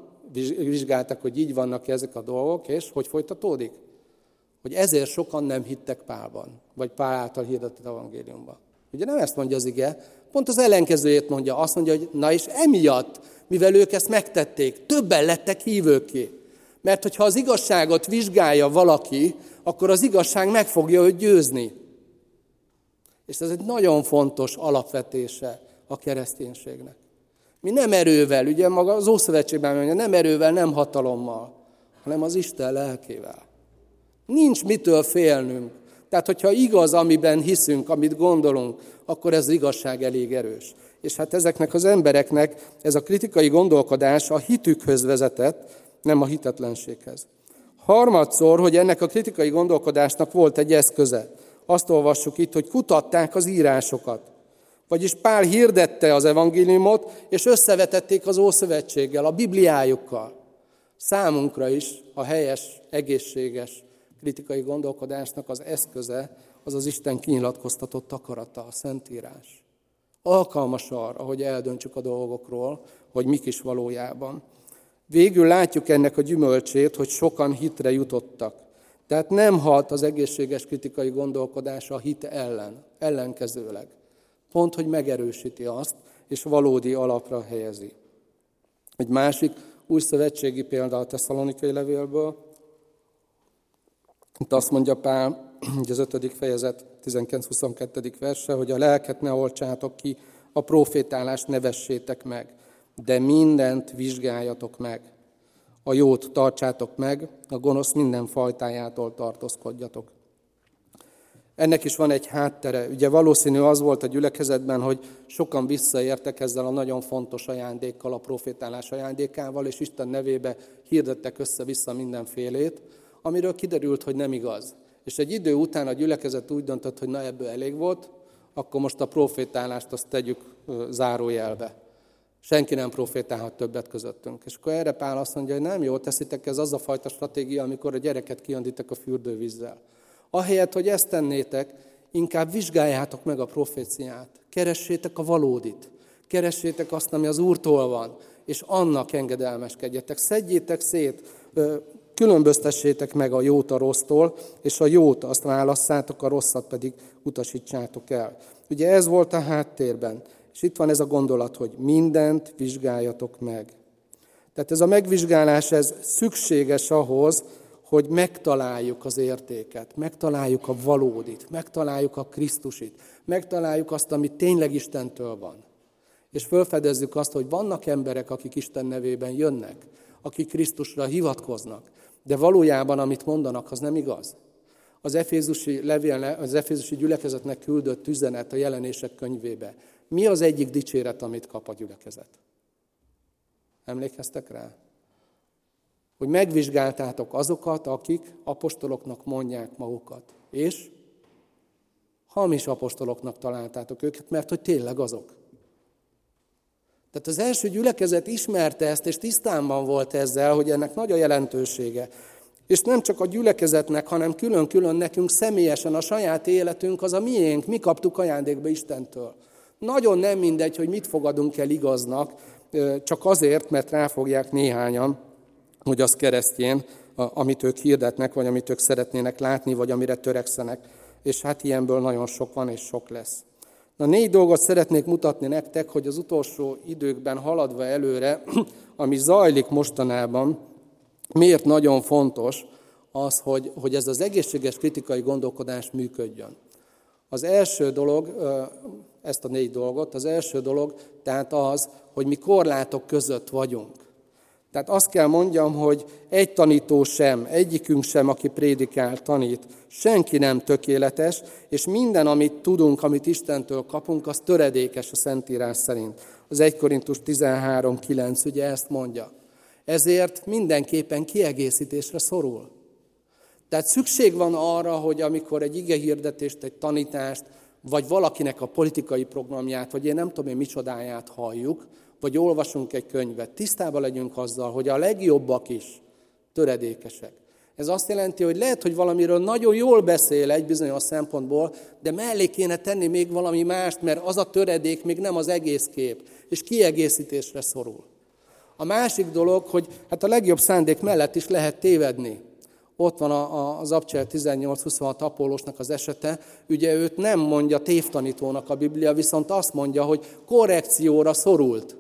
vizsgáltak, hogy így vannak ezek a dolgok, és hogy folytatódik? Hogy ezért sokan nem hittek Pálban, vagy Pál által hirdetett evangéliumban. Ugye nem ezt mondja az ige, pont az ellenkezőjét mondja. Azt mondja, hogy na és emiatt, mivel ők ezt megtették, többen lettek hívőké. Mert hogyha az igazságot vizsgálja valaki, akkor az igazság meg fogja őt győzni. És ez egy nagyon fontos alapvetése a kereszténységnek. Mi nem erővel, ugye maga az Ószövetségben mondja, nem erővel, nem hatalommal, hanem az Isten lelkével. Nincs mitől félnünk. Tehát, hogyha igaz, amiben hiszünk, amit gondolunk, akkor ez az igazság elég erős. És hát ezeknek az embereknek ez a kritikai gondolkodás a hitükhöz vezetett, nem a hitetlenséghez. Harmadszor, hogy ennek a kritikai gondolkodásnak volt egy eszköze. Azt olvassuk itt, hogy kutatták az írásokat. Vagyis Pál hirdette az evangéliumot, és összevetették az Ószövetséggel, a Bibliájukkal. Számunkra is a helyes, egészséges kritikai gondolkodásnak az eszköze az az Isten kinyilatkoztatott akarata, a Szentírás. Alkalmas arra, hogy eldöntsük a dolgokról, hogy mik is valójában. Végül látjuk ennek a gyümölcsét, hogy sokan hitre jutottak. Tehát nem halt az egészséges kritikai gondolkodás a hit ellen, ellenkezőleg. Pont, hogy megerősíti azt, és valódi alapra helyezi. Egy másik új szövetségi példa a tesszalonikai levélből. Itt azt mondja Pál, az 5. fejezet 19-22. verse, hogy a lelket ne olcsátok ki, a profétálást ne vessétek meg, de mindent vizsgáljatok meg. A jót tartsátok meg, a gonosz minden fajtájától tartózkodjatok. Ennek is van egy háttere. Ugye valószínű az volt a gyülekezetben, hogy sokan visszaértek ezzel a nagyon fontos ajándékkal, a profétálás ajándékával, és Isten nevébe hirdettek össze-vissza mindenfélét, amiről kiderült, hogy nem igaz. És egy idő után a gyülekezet úgy döntött, hogy na ebből elég volt, akkor most a profétálást azt tegyük zárójelbe. Senki nem profétálhat többet közöttünk. És akkor erre Pál azt mondja, hogy nem jó teszitek, ez az a fajta stratégia, amikor a gyereket kiandítek a fürdővízzel. Ahelyett, hogy ezt tennétek, inkább vizsgáljátok meg a proféciát. Keressétek a valódit. Keressétek azt, ami az Úrtól van, és annak engedelmeskedjetek. Szedjétek szét, különböztessétek meg a jót a rossztól, és a jót azt válasszátok, a rosszat pedig utasítsátok el. Ugye ez volt a háttérben. És itt van ez a gondolat, hogy mindent vizsgáljatok meg. Tehát ez a megvizsgálás, ez szükséges ahhoz, hogy megtaláljuk az értéket, megtaláljuk a valódit, megtaláljuk a Krisztusit, megtaláljuk azt, ami tényleg Istentől van. És felfedezzük azt, hogy vannak emberek, akik Isten nevében jönnek, akik Krisztusra hivatkoznak, de valójában, amit mondanak, az nem igaz. Az Efézusi, levél, az Efézusi gyülekezetnek küldött üzenet a jelenések könyvébe. Mi az egyik dicséret, amit kap a gyülekezet? Emlékeztek rá? Hogy megvizsgáltátok azokat, akik apostoloknak mondják magukat. És hamis apostoloknak találtátok őket, mert hogy tényleg azok. Tehát az első gyülekezet ismerte ezt, és tisztában volt ezzel, hogy ennek nagy a jelentősége. És nem csak a gyülekezetnek, hanem külön-külön nekünk személyesen a saját életünk az a miénk, mi kaptuk ajándékba Istentől. Nagyon nem mindegy, hogy mit fogadunk el igaznak, csak azért, mert ráfogják néhányan, hogy az keresztjén, amit ők hirdetnek, vagy amit ők szeretnének látni, vagy amire törekszenek. És hát ilyenből nagyon sok van, és sok lesz. Na négy dolgot szeretnék mutatni nektek, hogy az utolsó időkben haladva előre, ami zajlik mostanában, miért nagyon fontos az, hogy, hogy ez az egészséges kritikai gondolkodás működjön. Az első dolog, ezt a négy dolgot, az első dolog tehát az, hogy mi korlátok között vagyunk. Tehát azt kell mondjam, hogy egy tanító sem, egyikünk sem, aki prédikál, tanít, senki nem tökéletes, és minden, amit tudunk, amit Istentől kapunk, az töredékes a Szentírás szerint. Az 1 Korintus 13.9 ugye ezt mondja. Ezért mindenképpen kiegészítésre szorul. Tehát szükség van arra, hogy amikor egy ige hirdetést, egy tanítást, vagy valakinek a politikai programját, vagy én nem tudom én micsodáját halljuk, vagy olvasunk egy könyvet, tisztában legyünk azzal, hogy a legjobbak is töredékesek. Ez azt jelenti, hogy lehet, hogy valamiről nagyon jól beszél egy bizonyos szempontból, de mellé kéne tenni még valami mást, mert az a töredék még nem az egész kép, és kiegészítésre szorul. A másik dolog, hogy hát a legjobb szándék mellett is lehet tévedni. Ott van az Abcsel 18-26 Apollósnak az esete, ugye őt nem mondja tévtanítónak a Biblia, viszont azt mondja, hogy korrekcióra szorult.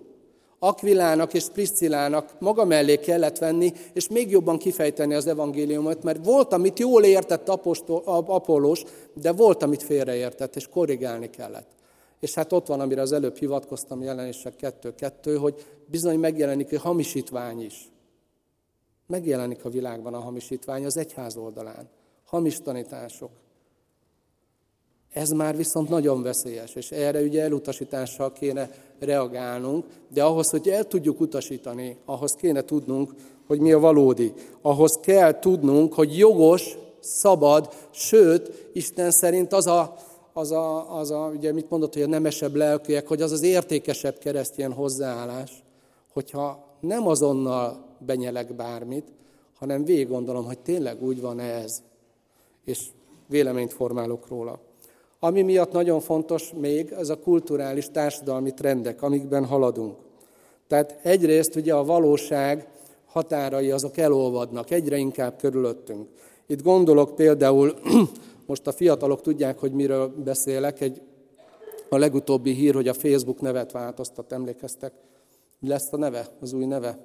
Akvilának és Priscillának maga mellé kellett venni, és még jobban kifejteni az evangéliumot, mert volt, amit jól értett Apostol, Apollos, de volt, amit félreértett, és korrigálni kellett. És hát ott van, amire az előbb hivatkoztam, jelenések 2-2, hogy bizony megjelenik egy hamisítvány is. Megjelenik a világban a hamisítvány az egyház oldalán. Hamis tanítások. Ez már viszont nagyon veszélyes, és erre ugye elutasítással kéne reagálnunk, de ahhoz, hogy el tudjuk utasítani, ahhoz kéne tudnunk, hogy mi a valódi. Ahhoz kell tudnunk, hogy jogos, szabad, sőt, Isten szerint az a, az a, az a ugye mit mondott, hogy a nemesebb lelkűek, hogy az az értékesebb keresztény hozzáállás, hogyha nem azonnal benyelek bármit, hanem végig gondolom, hogy tényleg úgy van ez, és véleményt formálok róla. Ami miatt nagyon fontos még, ez a kulturális társadalmi trendek, amikben haladunk. Tehát egyrészt ugye a valóság határai azok elolvadnak, egyre inkább körülöttünk. Itt gondolok például, most a fiatalok tudják, hogy miről beszélek, egy, a legutóbbi hír, hogy a Facebook nevet változtat, emlékeztek? Mi lesz a neve, az új neve?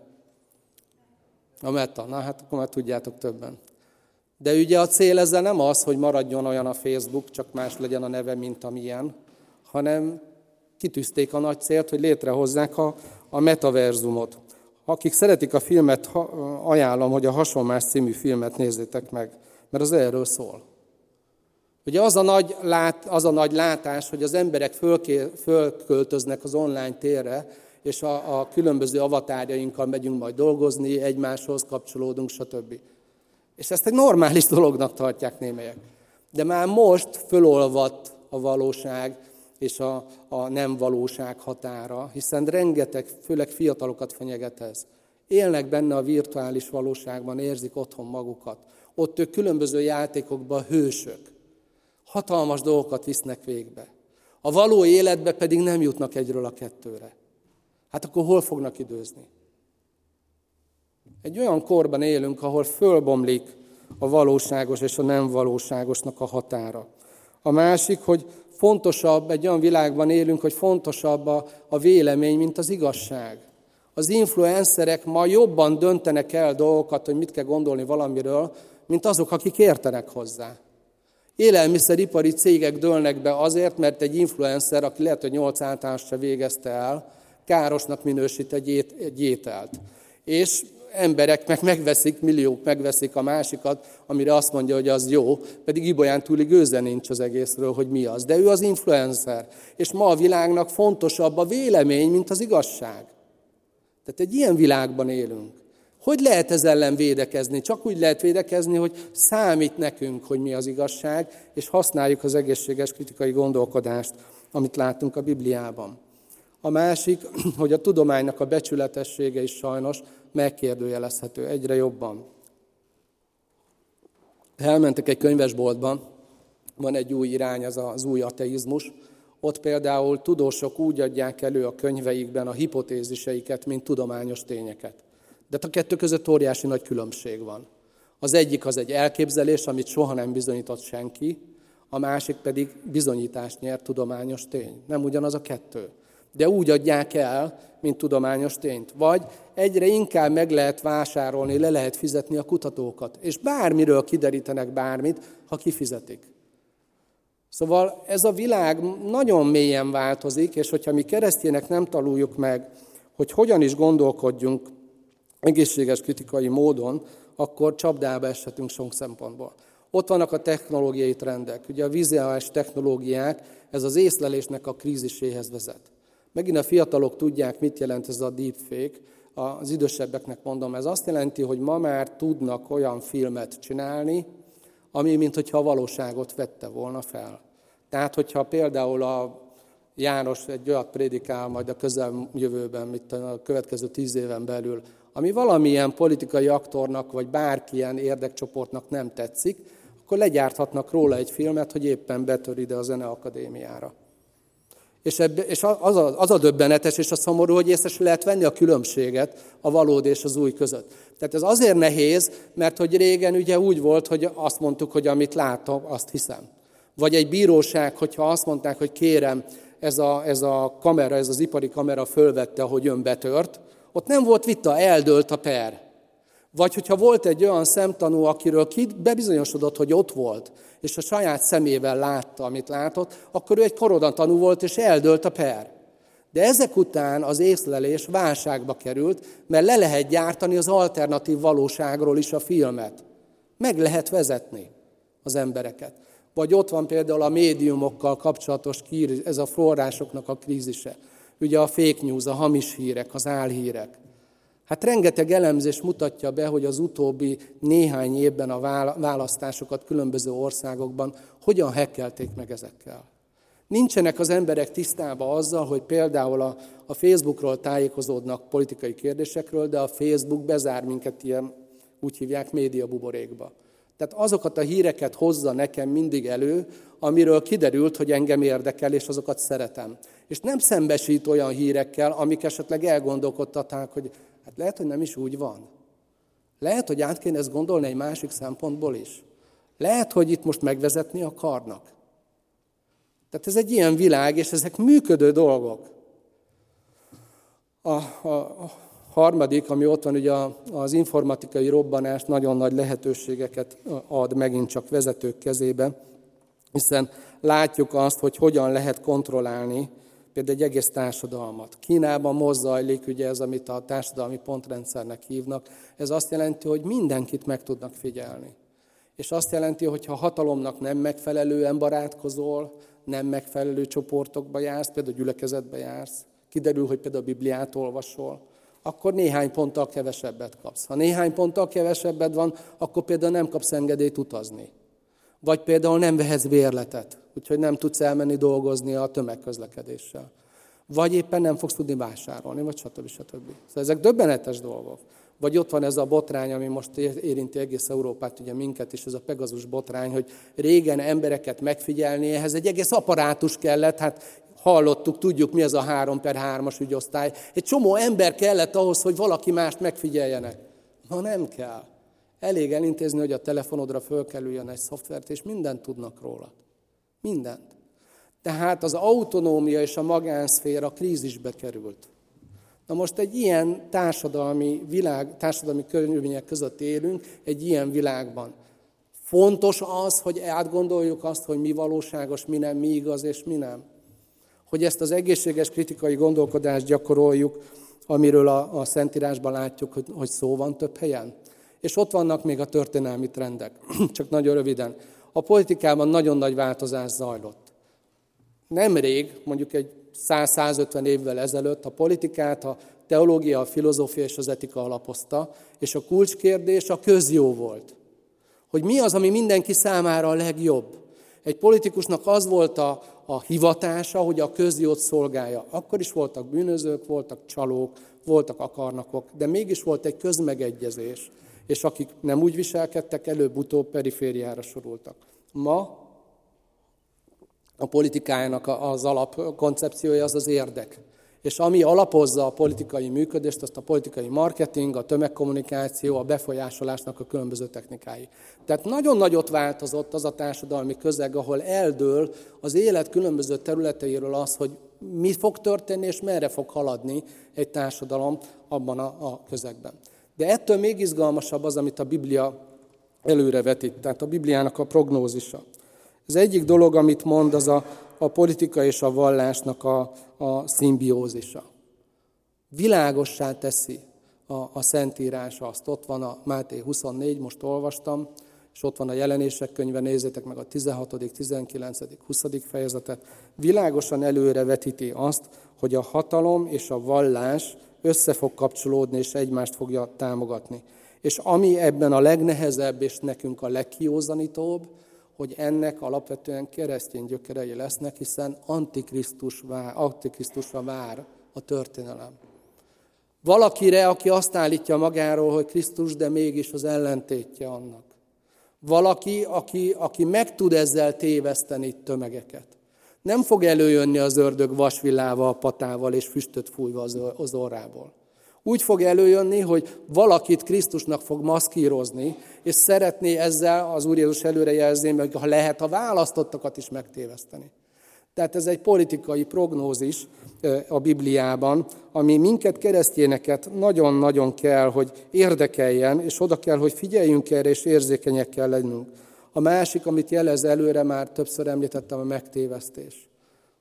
A Meta. Na hát akkor már tudjátok többen. De ugye a cél ezzel nem az, hogy maradjon olyan a Facebook, csak más legyen a neve, mint amilyen, hanem kitűzték a nagy célt, hogy létrehozzák a, a metaverzumot. Akik szeretik a filmet, ajánlom, hogy a Hasonlás című filmet nézzétek meg, mert az erről szól. Ugye az a nagy, lát, az a nagy látás, hogy az emberek fölké, fölköltöznek az online térre, és a, a különböző avatárjainkkal megyünk majd dolgozni, egymáshoz kapcsolódunk, stb. És ezt egy normális dolognak tartják némelyek. De már most fölolvadt a valóság és a, a nem valóság határa, hiszen rengeteg, főleg fiatalokat fenyeget ez. Élnek benne a virtuális valóságban, érzik otthon magukat. Ott ők különböző játékokban hősök. Hatalmas dolgokat visznek végbe. A való életbe pedig nem jutnak egyről a kettőre. Hát akkor hol fognak időzni? Egy olyan korban élünk, ahol fölbomlik a valóságos és a nem valóságosnak a határa. A másik, hogy fontosabb, egy olyan világban élünk, hogy fontosabb a, a vélemény, mint az igazság. Az influencerek ma jobban döntenek el dolgokat, hogy mit kell gondolni valamiről, mint azok, akik értenek hozzá. Élelmiszeripari cégek dőlnek be azért, mert egy influencer, aki lehet, hogy nyolc általános se végezte el, károsnak minősít egy, ét, egy ételt. És emberek meg megveszik, milliók megveszik a másikat, amire azt mondja, hogy az jó, pedig Ibolyán túli gőze nincs az egészről, hogy mi az. De ő az influencer. És ma a világnak fontosabb a vélemény, mint az igazság. Tehát egy ilyen világban élünk. Hogy lehet ez ellen védekezni? Csak úgy lehet védekezni, hogy számít nekünk, hogy mi az igazság, és használjuk az egészséges kritikai gondolkodást, amit látunk a Bibliában. A másik, hogy a tudománynak a becsületessége is sajnos megkérdőjelezhető egyre jobban. Elmentek egy könyvesboltban, van egy új irány, ez az új ateizmus. Ott például tudósok úgy adják elő a könyveikben a hipotéziseiket, mint tudományos tényeket. De a kettő között óriási nagy különbség van. Az egyik az egy elképzelés, amit soha nem bizonyított senki, a másik pedig bizonyítást nyer tudományos tény. Nem ugyanaz a kettő. De úgy adják el, mint tudományos tényt. Vagy egyre inkább meg lehet vásárolni, le lehet fizetni a kutatókat. És bármiről kiderítenek bármit, ha kifizetik. Szóval ez a világ nagyon mélyen változik, és hogyha mi keresztjének nem tanuljuk meg, hogy hogyan is gondolkodjunk egészséges kritikai módon, akkor csapdába eshetünk sok szempontból. Ott vannak a technológiai trendek. Ugye a vizuális technológiák, ez az észlelésnek a kríziséhez vezet. Megint a fiatalok tudják, mit jelent ez a deepfake. Az idősebbeknek mondom, ez azt jelenti, hogy ma már tudnak olyan filmet csinálni, ami mintha a valóságot vette volna fel. Tehát, hogyha például a János egy olyat prédikál majd a közeljövőben, mint a következő tíz éven belül, ami valamilyen politikai aktornak, vagy bárkilyen érdekcsoportnak nem tetszik, akkor legyárthatnak róla egy filmet, hogy éppen betör ide a Zeneakadémiára. És, ebbe, és az, a, az a döbbenetes és a szomorú, hogy észre lehet venni a különbséget a valódi és az új között. Tehát ez azért nehéz, mert hogy régen ugye úgy volt, hogy azt mondtuk, hogy amit látom, azt hiszem. Vagy egy bíróság, hogyha azt mondták, hogy kérem, ez a, ez a kamera, ez az ipari kamera fölvette, hogy ön betört, ott nem volt vita, eldőlt a per. Vagy hogyha volt egy olyan szemtanú, akiről ki bebizonyosodott, hogy ott volt, és a saját szemével látta, amit látott, akkor ő egy korodatanú volt, és eldőlt a per. De ezek után az észlelés válságba került, mert le lehet gyártani az alternatív valóságról is a filmet. Meg lehet vezetni az embereket. Vagy ott van például a médiumokkal kapcsolatos kír, ez a forrásoknak a krízise. Ugye a fake news, a hamis hírek, az álhírek. Hát rengeteg elemzés mutatja be, hogy az utóbbi néhány évben a választásokat különböző országokban hogyan hekkelték meg ezekkel. Nincsenek az emberek tisztában azzal, hogy például a, a Facebookról tájékozódnak politikai kérdésekről, de a Facebook bezár minket ilyen, úgy hívják, média buborékba. Tehát azokat a híreket hozza nekem mindig elő, amiről kiderült, hogy engem érdekel, és azokat szeretem. És nem szembesít olyan hírekkel, amik esetleg elgondolkodtatták, hogy hát lehet, hogy nem is úgy van. Lehet, hogy át kéne ezt gondolni egy másik szempontból is. Lehet, hogy itt most megvezetni akarnak. Tehát ez egy ilyen világ, és ezek működő dolgok. A, a, a harmadik, ami ott van, ugye az informatikai robbanás nagyon nagy lehetőségeket ad megint csak vezetők kezébe, hiszen látjuk azt, hogy hogyan lehet kontrollálni például egy egész társadalmat. Kínában most zajlik, ugye ez, amit a társadalmi pontrendszernek hívnak, ez azt jelenti, hogy mindenkit meg tudnak figyelni. És azt jelenti, hogy ha hatalomnak nem megfelelően barátkozol, nem megfelelő csoportokba jársz, például gyülekezetbe jársz, kiderül, hogy például a Bibliát olvasol, akkor néhány ponttal kevesebbet kapsz. Ha néhány ponttal kevesebbet van, akkor például nem kapsz engedélyt utazni. Vagy például nem vehetsz bérletet, úgyhogy nem tudsz elmenni dolgozni a tömegközlekedéssel. Vagy éppen nem fogsz tudni vásárolni, vagy stb. stb. Szóval ezek döbbenetes dolgok. Vagy ott van ez a botrány, ami most érinti egész Európát, ugye minket is, ez a Pegazus botrány, hogy régen embereket megfigyelni, ehhez egy egész apparátus kellett, hát hallottuk, tudjuk, mi az a 3 per 3-as ügyosztály. Egy csomó ember kellett ahhoz, hogy valaki mást megfigyeljenek. Ma nem kell. Elég elintézni, hogy a telefonodra fölkerüljön egy szoftvert, és mindent tudnak róla. Mindent. Tehát az autonómia és a magánszféra krízisbe került. Na most egy ilyen társadalmi világ, társadalmi körülmények között élünk, egy ilyen világban. Fontos az, hogy átgondoljuk azt, hogy mi valóságos, mi nem, mi igaz és mi nem. Hogy ezt az egészséges kritikai gondolkodást gyakoroljuk, amiről a, a Szentírásban látjuk, hogy, hogy szó van több helyen. És ott vannak még a történelmi trendek. Csak nagyon röviden. A politikában nagyon nagy változás zajlott. Nemrég, mondjuk egy 100-150 évvel ezelőtt a politikát a teológia, a filozófia és az etika alapozta, és a kulcskérdés a közjó volt. Hogy mi az, ami mindenki számára a legjobb. Egy politikusnak az volt a, a hivatása, hogy a közjót szolgálja. Akkor is voltak bűnözők, voltak csalók, voltak akarnakok, de mégis volt egy közmegegyezés. És akik nem úgy viselkedtek, előbb-utóbb perifériára sorultak. Ma a politikájának az alapkoncepciója az az érdek. És ami alapozza a politikai működést, azt a politikai marketing, a tömegkommunikáció, a befolyásolásnak a különböző technikái. Tehát nagyon nagyot változott az a társadalmi közeg, ahol eldől az élet különböző területeiről az, hogy mi fog történni és merre fog haladni egy társadalom abban a, a közegben. De ettől még izgalmasabb az, amit a Biblia előrevetít, tehát a Bibliának a prognózisa. Az egyik dolog, amit mond, az a, a politika és a vallásnak a, a szimbiózisa. Világossá teszi a, a Szentírás azt. Ott van a Máté 24, most olvastam, és ott van a jelenések könyve, nézzétek meg a 16., 19., 20. fejezetet. Világosan előre vetíti azt, hogy a hatalom és a vallás össze fog kapcsolódni, és egymást fogja támogatni. És ami ebben a legnehezebb, és nekünk a legkiózanítóbb, hogy ennek alapvetően keresztény gyökerei lesznek, hiszen antikrisztus vár, antikrisztusra vár a történelem. Valakire, aki azt állítja magáról, hogy Krisztus, de mégis az ellentétje annak. Valaki, aki, aki meg tud ezzel téveszteni tömegeket. Nem fog előjönni az ördög vasvillával, patával és füstöt fújva az orrából. Úgy fog előjönni, hogy valakit Krisztusnak fog maszkírozni, és szeretné ezzel az Úr Jézus előrejelzni, hogy ha lehet a választottakat is megtéveszteni. Tehát ez egy politikai prognózis a Bibliában, ami minket keresztényeket nagyon-nagyon kell, hogy érdekeljen, és oda kell, hogy figyeljünk erre, és érzékenyek kell lennünk. A másik, amit jelez előre, már többször említettem, a megtévesztés.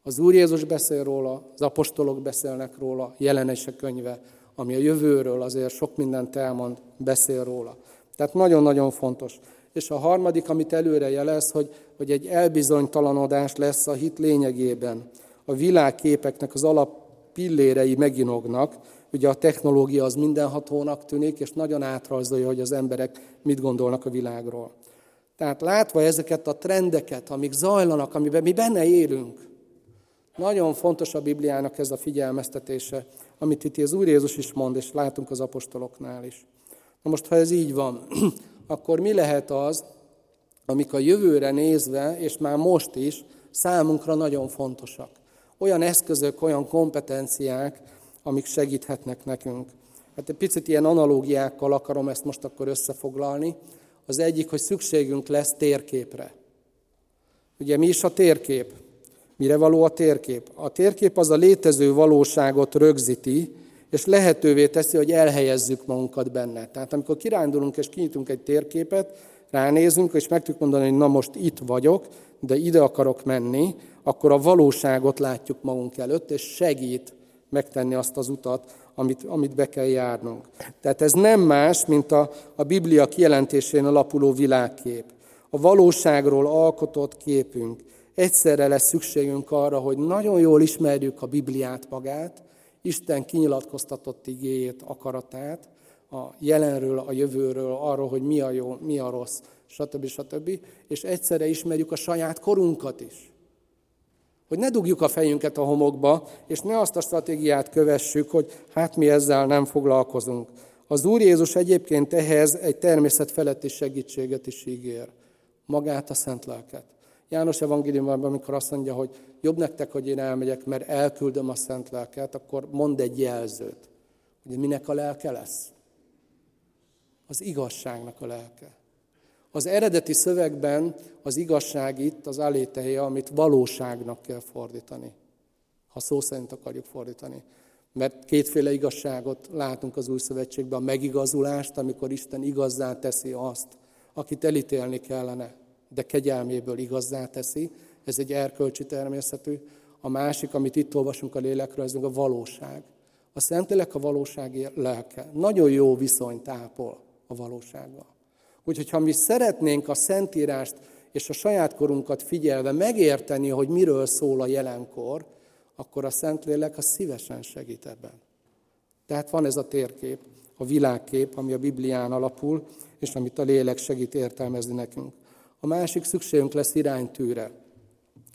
Az Úr Jézus beszél róla, az apostolok beszélnek róla, jelenések könyve, ami a jövőről azért sok mindent elmond, beszél róla. Tehát nagyon-nagyon fontos. És a harmadik, amit előre jelez, hogy, hogy egy elbizonytalanodás lesz a hit lényegében. A világképeknek az alap pillérei meginognak, ugye a technológia az mindenhatónak tűnik, és nagyon átrajzolja, hogy az emberek mit gondolnak a világról. Tehát látva ezeket a trendeket, amik zajlanak, amiben mi benne élünk, nagyon fontos a Bibliának ez a figyelmeztetése, amit itt az Úr Jézus is mond, és látunk az apostoloknál is. Na most, ha ez így van, akkor mi lehet az, amik a jövőre nézve, és már most is, számunkra nagyon fontosak. Olyan eszközök, olyan kompetenciák, amik segíthetnek nekünk. Hát egy picit ilyen analógiákkal akarom ezt most akkor összefoglalni. Az egyik, hogy szükségünk lesz térképre. Ugye mi is a térkép? Mire való a térkép? A térkép az a létező valóságot rögzíti, és lehetővé teszi, hogy elhelyezzük magunkat benne. Tehát amikor kirándulunk és kinyitunk egy térképet, ránézünk, és meg tudjuk mondani, hogy na most itt vagyok, de ide akarok menni, akkor a valóságot látjuk magunk előtt, és segít megtenni azt az utat, amit, amit be kell járnunk. Tehát ez nem más, mint a, a Biblia kijelentésén alapuló világkép. A valóságról alkotott képünk egyszerre lesz szükségünk arra, hogy nagyon jól ismerjük a Bibliát magát, Isten kinyilatkoztatott igéjét, akaratát, a jelenről, a jövőről, arról, hogy mi a jó, mi a rossz, stb. stb. És egyszerre ismerjük a saját korunkat is. Hogy ne dugjuk a fejünket a homokba, és ne azt a stratégiát kövessük, hogy hát mi ezzel nem foglalkozunk. Az Úr Jézus egyébként ehhez egy természet feletti segítséget is ígér. Magát a szent lelket. János evangéliumban, amikor azt mondja, hogy jobb nektek, hogy én elmegyek, mert elküldöm a szent lelket, akkor mond egy jelzőt. Hogy minek a lelke lesz? Az igazságnak a lelke. Az eredeti szövegben az igazság itt az aléteje, amit valóságnak kell fordítani. Ha szó szerint akarjuk fordítani. Mert kétféle igazságot látunk az új szövetségben. A megigazulást, amikor Isten igazzá teszi azt, akit elítélni kellene de kegyelméből igazzá teszi, ez egy erkölcsi természetű. A másik, amit itt olvasunk a lélekről, ez meg a valóság. A Szentlélek a valóság lelke. Nagyon jó viszonyt ápol a valósággal. Úgyhogy ha mi szeretnénk a Szentírást és a saját korunkat figyelve megérteni, hogy miről szól a jelenkor, akkor a Szentlélek a szívesen segít ebben. Tehát van ez a térkép, a világkép, ami a Biblián alapul, és amit a lélek segít értelmezni nekünk. A másik szükségünk lesz iránytűre.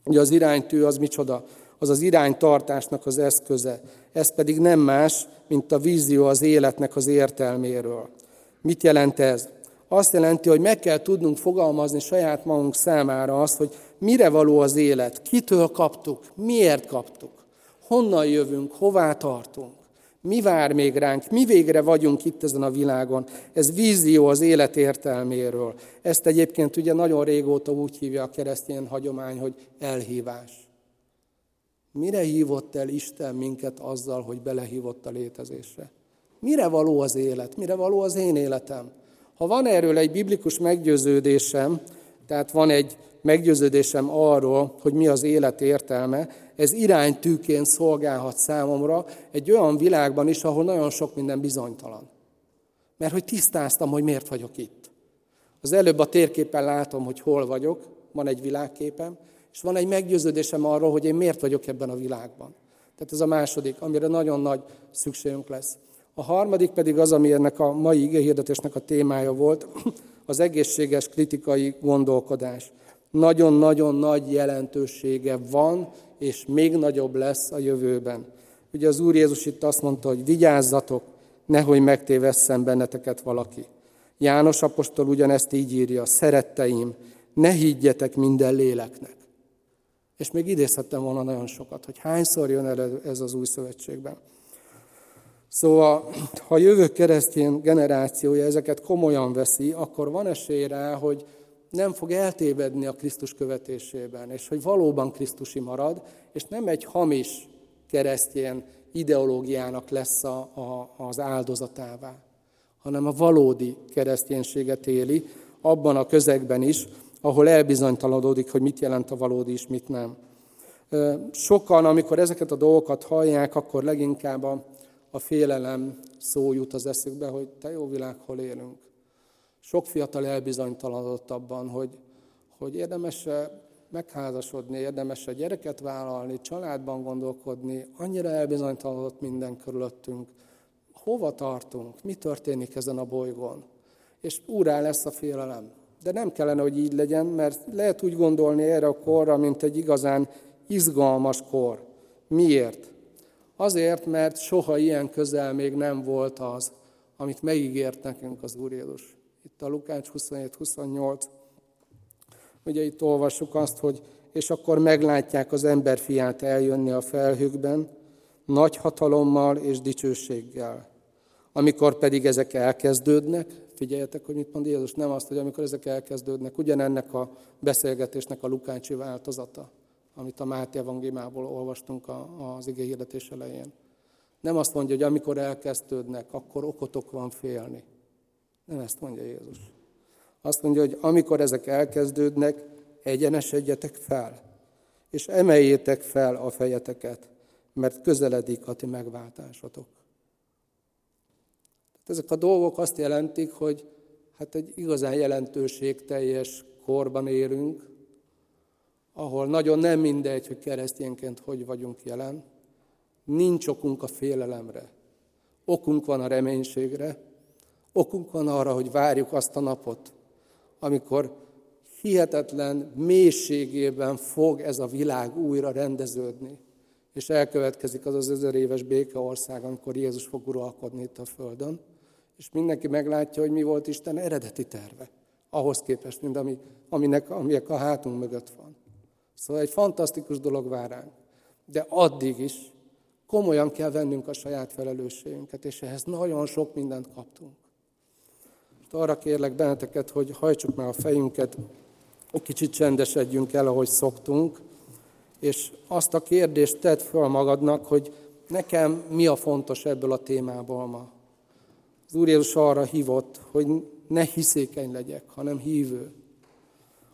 Ugye az iránytű az micsoda? Az az iránytartásnak az eszköze. Ez pedig nem más, mint a vízió az életnek az értelméről. Mit jelent ez? Azt jelenti, hogy meg kell tudnunk fogalmazni saját magunk számára azt, hogy mire való az élet, kitől kaptuk, miért kaptuk, honnan jövünk, hová tartunk. Mi vár még ránk? Mi végre vagyunk itt ezen a világon? Ez vízió az élet értelméről. Ezt egyébként ugye nagyon régóta úgy hívja a keresztény hagyomány, hogy elhívás. Mire hívott el Isten minket azzal, hogy belehívott a létezésre? Mire való az élet? Mire való az én életem? Ha van erről egy biblikus meggyőződésem, tehát van egy meggyőződésem arról, hogy mi az élet értelme, ez iránytűként szolgálhat számomra egy olyan világban is, ahol nagyon sok minden bizonytalan. Mert hogy tisztáztam, hogy miért vagyok itt. Az előbb a térképen látom, hogy hol vagyok, van egy világképem, és van egy meggyőződésem arról, hogy én miért vagyok ebben a világban. Tehát ez a második, amire nagyon nagy szükségünk lesz. A harmadik pedig az, ami ennek a mai igéhirdetésnek a témája volt, az egészséges kritikai gondolkodás. Nagyon-nagyon nagy jelentősége van, és még nagyobb lesz a jövőben. Ugye az Úr Jézus itt azt mondta, hogy vigyázzatok, nehogy megtévesszen benneteket valaki. János apostol ugyanezt így írja, szeretteim, ne higgyetek minden léleknek. És még idézhettem volna nagyon sokat, hogy hányszor jön el ez az új szövetségben. Szóval, ha a jövő keresztény generációja ezeket komolyan veszi, akkor van esély rá, hogy nem fog eltévedni a Krisztus követésében, és hogy valóban Krisztusi marad, és nem egy hamis keresztény ideológiának lesz a, a, az áldozatává, hanem a valódi kereszténységet éli, abban a közegben is, ahol elbizonytalanodik, hogy mit jelent a valódi és mit nem. Sokan, amikor ezeket a dolgokat hallják, akkor leginkább a, a félelem szó jut az eszükbe, hogy te jó világ, hol élünk. Sok fiatal elbizonytalanodott abban, hogy, hogy érdemes megházasodni, érdemes gyereket vállalni, családban gondolkodni, annyira elbizonytalanodott minden körülöttünk. Hova tartunk? Mi történik ezen a bolygón? És úrá lesz a félelem. De nem kellene, hogy így legyen, mert lehet úgy gondolni erre a korra, mint egy igazán izgalmas kor. Miért? Azért, mert soha ilyen közel még nem volt az, amit megígért nekünk az Úr Jézus. Itt a Lukács 27-28. Ugye itt olvassuk azt, hogy és akkor meglátják az emberfiát eljönni a felhőkben, nagy hatalommal és dicsőséggel. Amikor pedig ezek elkezdődnek, figyeljetek, hogy mit mond Jézus, nem azt, hogy amikor ezek elkezdődnek, ugyanennek a beszélgetésnek a Lukácsi változata, amit a Máté evangéliumából olvastunk az ige hirdetés elején. Nem azt mondja, hogy amikor elkezdődnek, akkor okotok van félni. Nem ezt mondja Jézus. Azt mondja, hogy amikor ezek elkezdődnek, egyenesedjetek fel, és emeljétek fel a fejeteket, mert közeledik a ti megváltásatok. Ezek a dolgok azt jelentik, hogy hát egy igazán jelentőségteljes korban élünk, ahol nagyon nem mindegy, hogy keresztényként hogy vagyunk jelen. Nincs okunk a félelemre. Okunk van a reménységre, okunk van arra, hogy várjuk azt a napot, amikor hihetetlen mélységében fog ez a világ újra rendeződni, és elkövetkezik az az ezer éves békeország, amikor Jézus fog uralkodni itt a Földön, és mindenki meglátja, hogy mi volt Isten eredeti terve, ahhoz képest, mint ami, aminek, aminek a hátunk mögött van. Szóval egy fantasztikus dolog vár ránk. De addig is komolyan kell vennünk a saját felelősségünket, és ehhez nagyon sok mindent kaptunk. Most arra kérlek benneteket, hogy hajtsuk meg a fejünket, egy kicsit csendesedjünk el, ahogy szoktunk, és azt a kérdést tedd fel magadnak, hogy nekem mi a fontos ebből a témából ma. Az Úr Jézus arra hívott, hogy ne hiszékeny legyek, hanem hívő.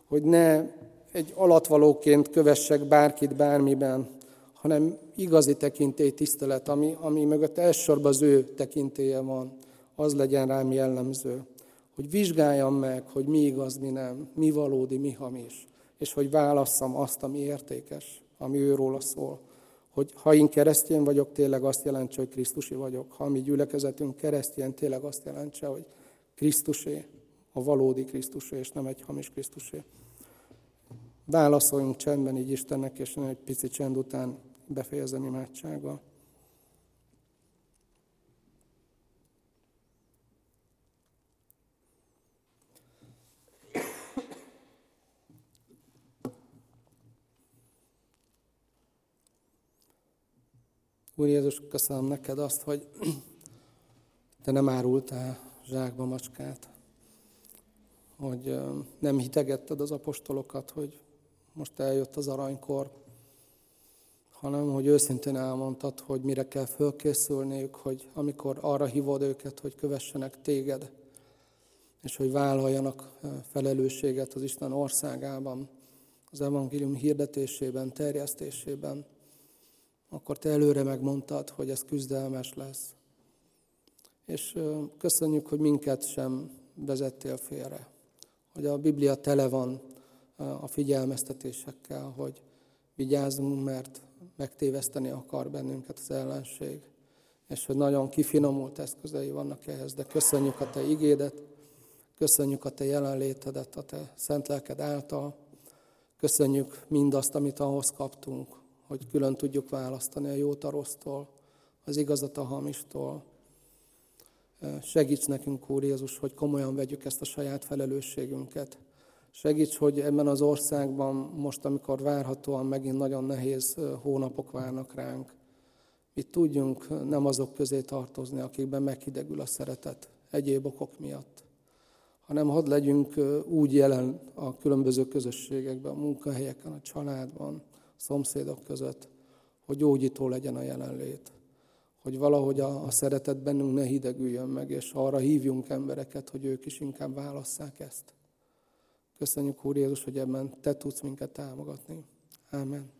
Hogy ne egy alatvalóként kövessek bárkit bármiben, hanem igazi tekintély tisztelet, ami, ami mögött elsősorban az ő tekintélye van, az legyen rám jellemző. Hogy vizsgáljam meg, hogy mi igaz, mi nem, mi valódi, mi hamis, és hogy válasszam azt, ami értékes, ami őróla szól. hogy ha én keresztény vagyok, tényleg azt jelentse, hogy Krisztusi vagyok. Ha mi gyülekezetünk keresztény, tényleg azt jelentse, hogy Krisztusé, a valódi Krisztusé, és nem egy hamis Krisztusé. Válaszoljunk csendben így Istennek, és egy pici csend után befejezem imádsággal. Úr Jézus, köszönöm neked azt, hogy te nem árultál zsákba macskát, hogy nem hitegetted az apostolokat, hogy most eljött az aranykor, hanem hogy őszintén elmondtad, hogy mire kell fölkészülniük, hogy amikor arra hívod őket, hogy kövessenek téged, és hogy vállaljanak felelősséget az Isten országában, az evangélium hirdetésében, terjesztésében, akkor te előre megmondtad, hogy ez küzdelmes lesz. És köszönjük, hogy minket sem vezettél félre. Hogy a Biblia tele van a figyelmeztetésekkel, hogy vigyázzunk, mert megtéveszteni akar bennünket az ellenség. És hogy nagyon kifinomult eszközei vannak ehhez, de köszönjük a Te igédet, köszönjük a Te jelenlétedet, a Te szent lelked által, köszönjük mindazt, amit ahhoz kaptunk, hogy külön tudjuk választani a jót a rossztól, az igazat a hamistól. Segíts nekünk, Úr Jézus, hogy komolyan vegyük ezt a saját felelősségünket. Segíts, hogy ebben az országban most, amikor várhatóan megint nagyon nehéz hónapok várnak ránk, mi tudjunk nem azok közé tartozni, akikben meghidegül a szeretet egyéb okok miatt, hanem hadd legyünk úgy jelen a különböző közösségekben, a munkahelyeken, a családban, szomszédok között, hogy gyógyító legyen a jelenlét. Hogy valahogy a, a szeretet bennünk ne hidegüljön meg, és arra hívjunk embereket, hogy ők is inkább válasszák ezt. Köszönjük, Úr Jézus, hogy ebben Te tudsz minket támogatni. Amen.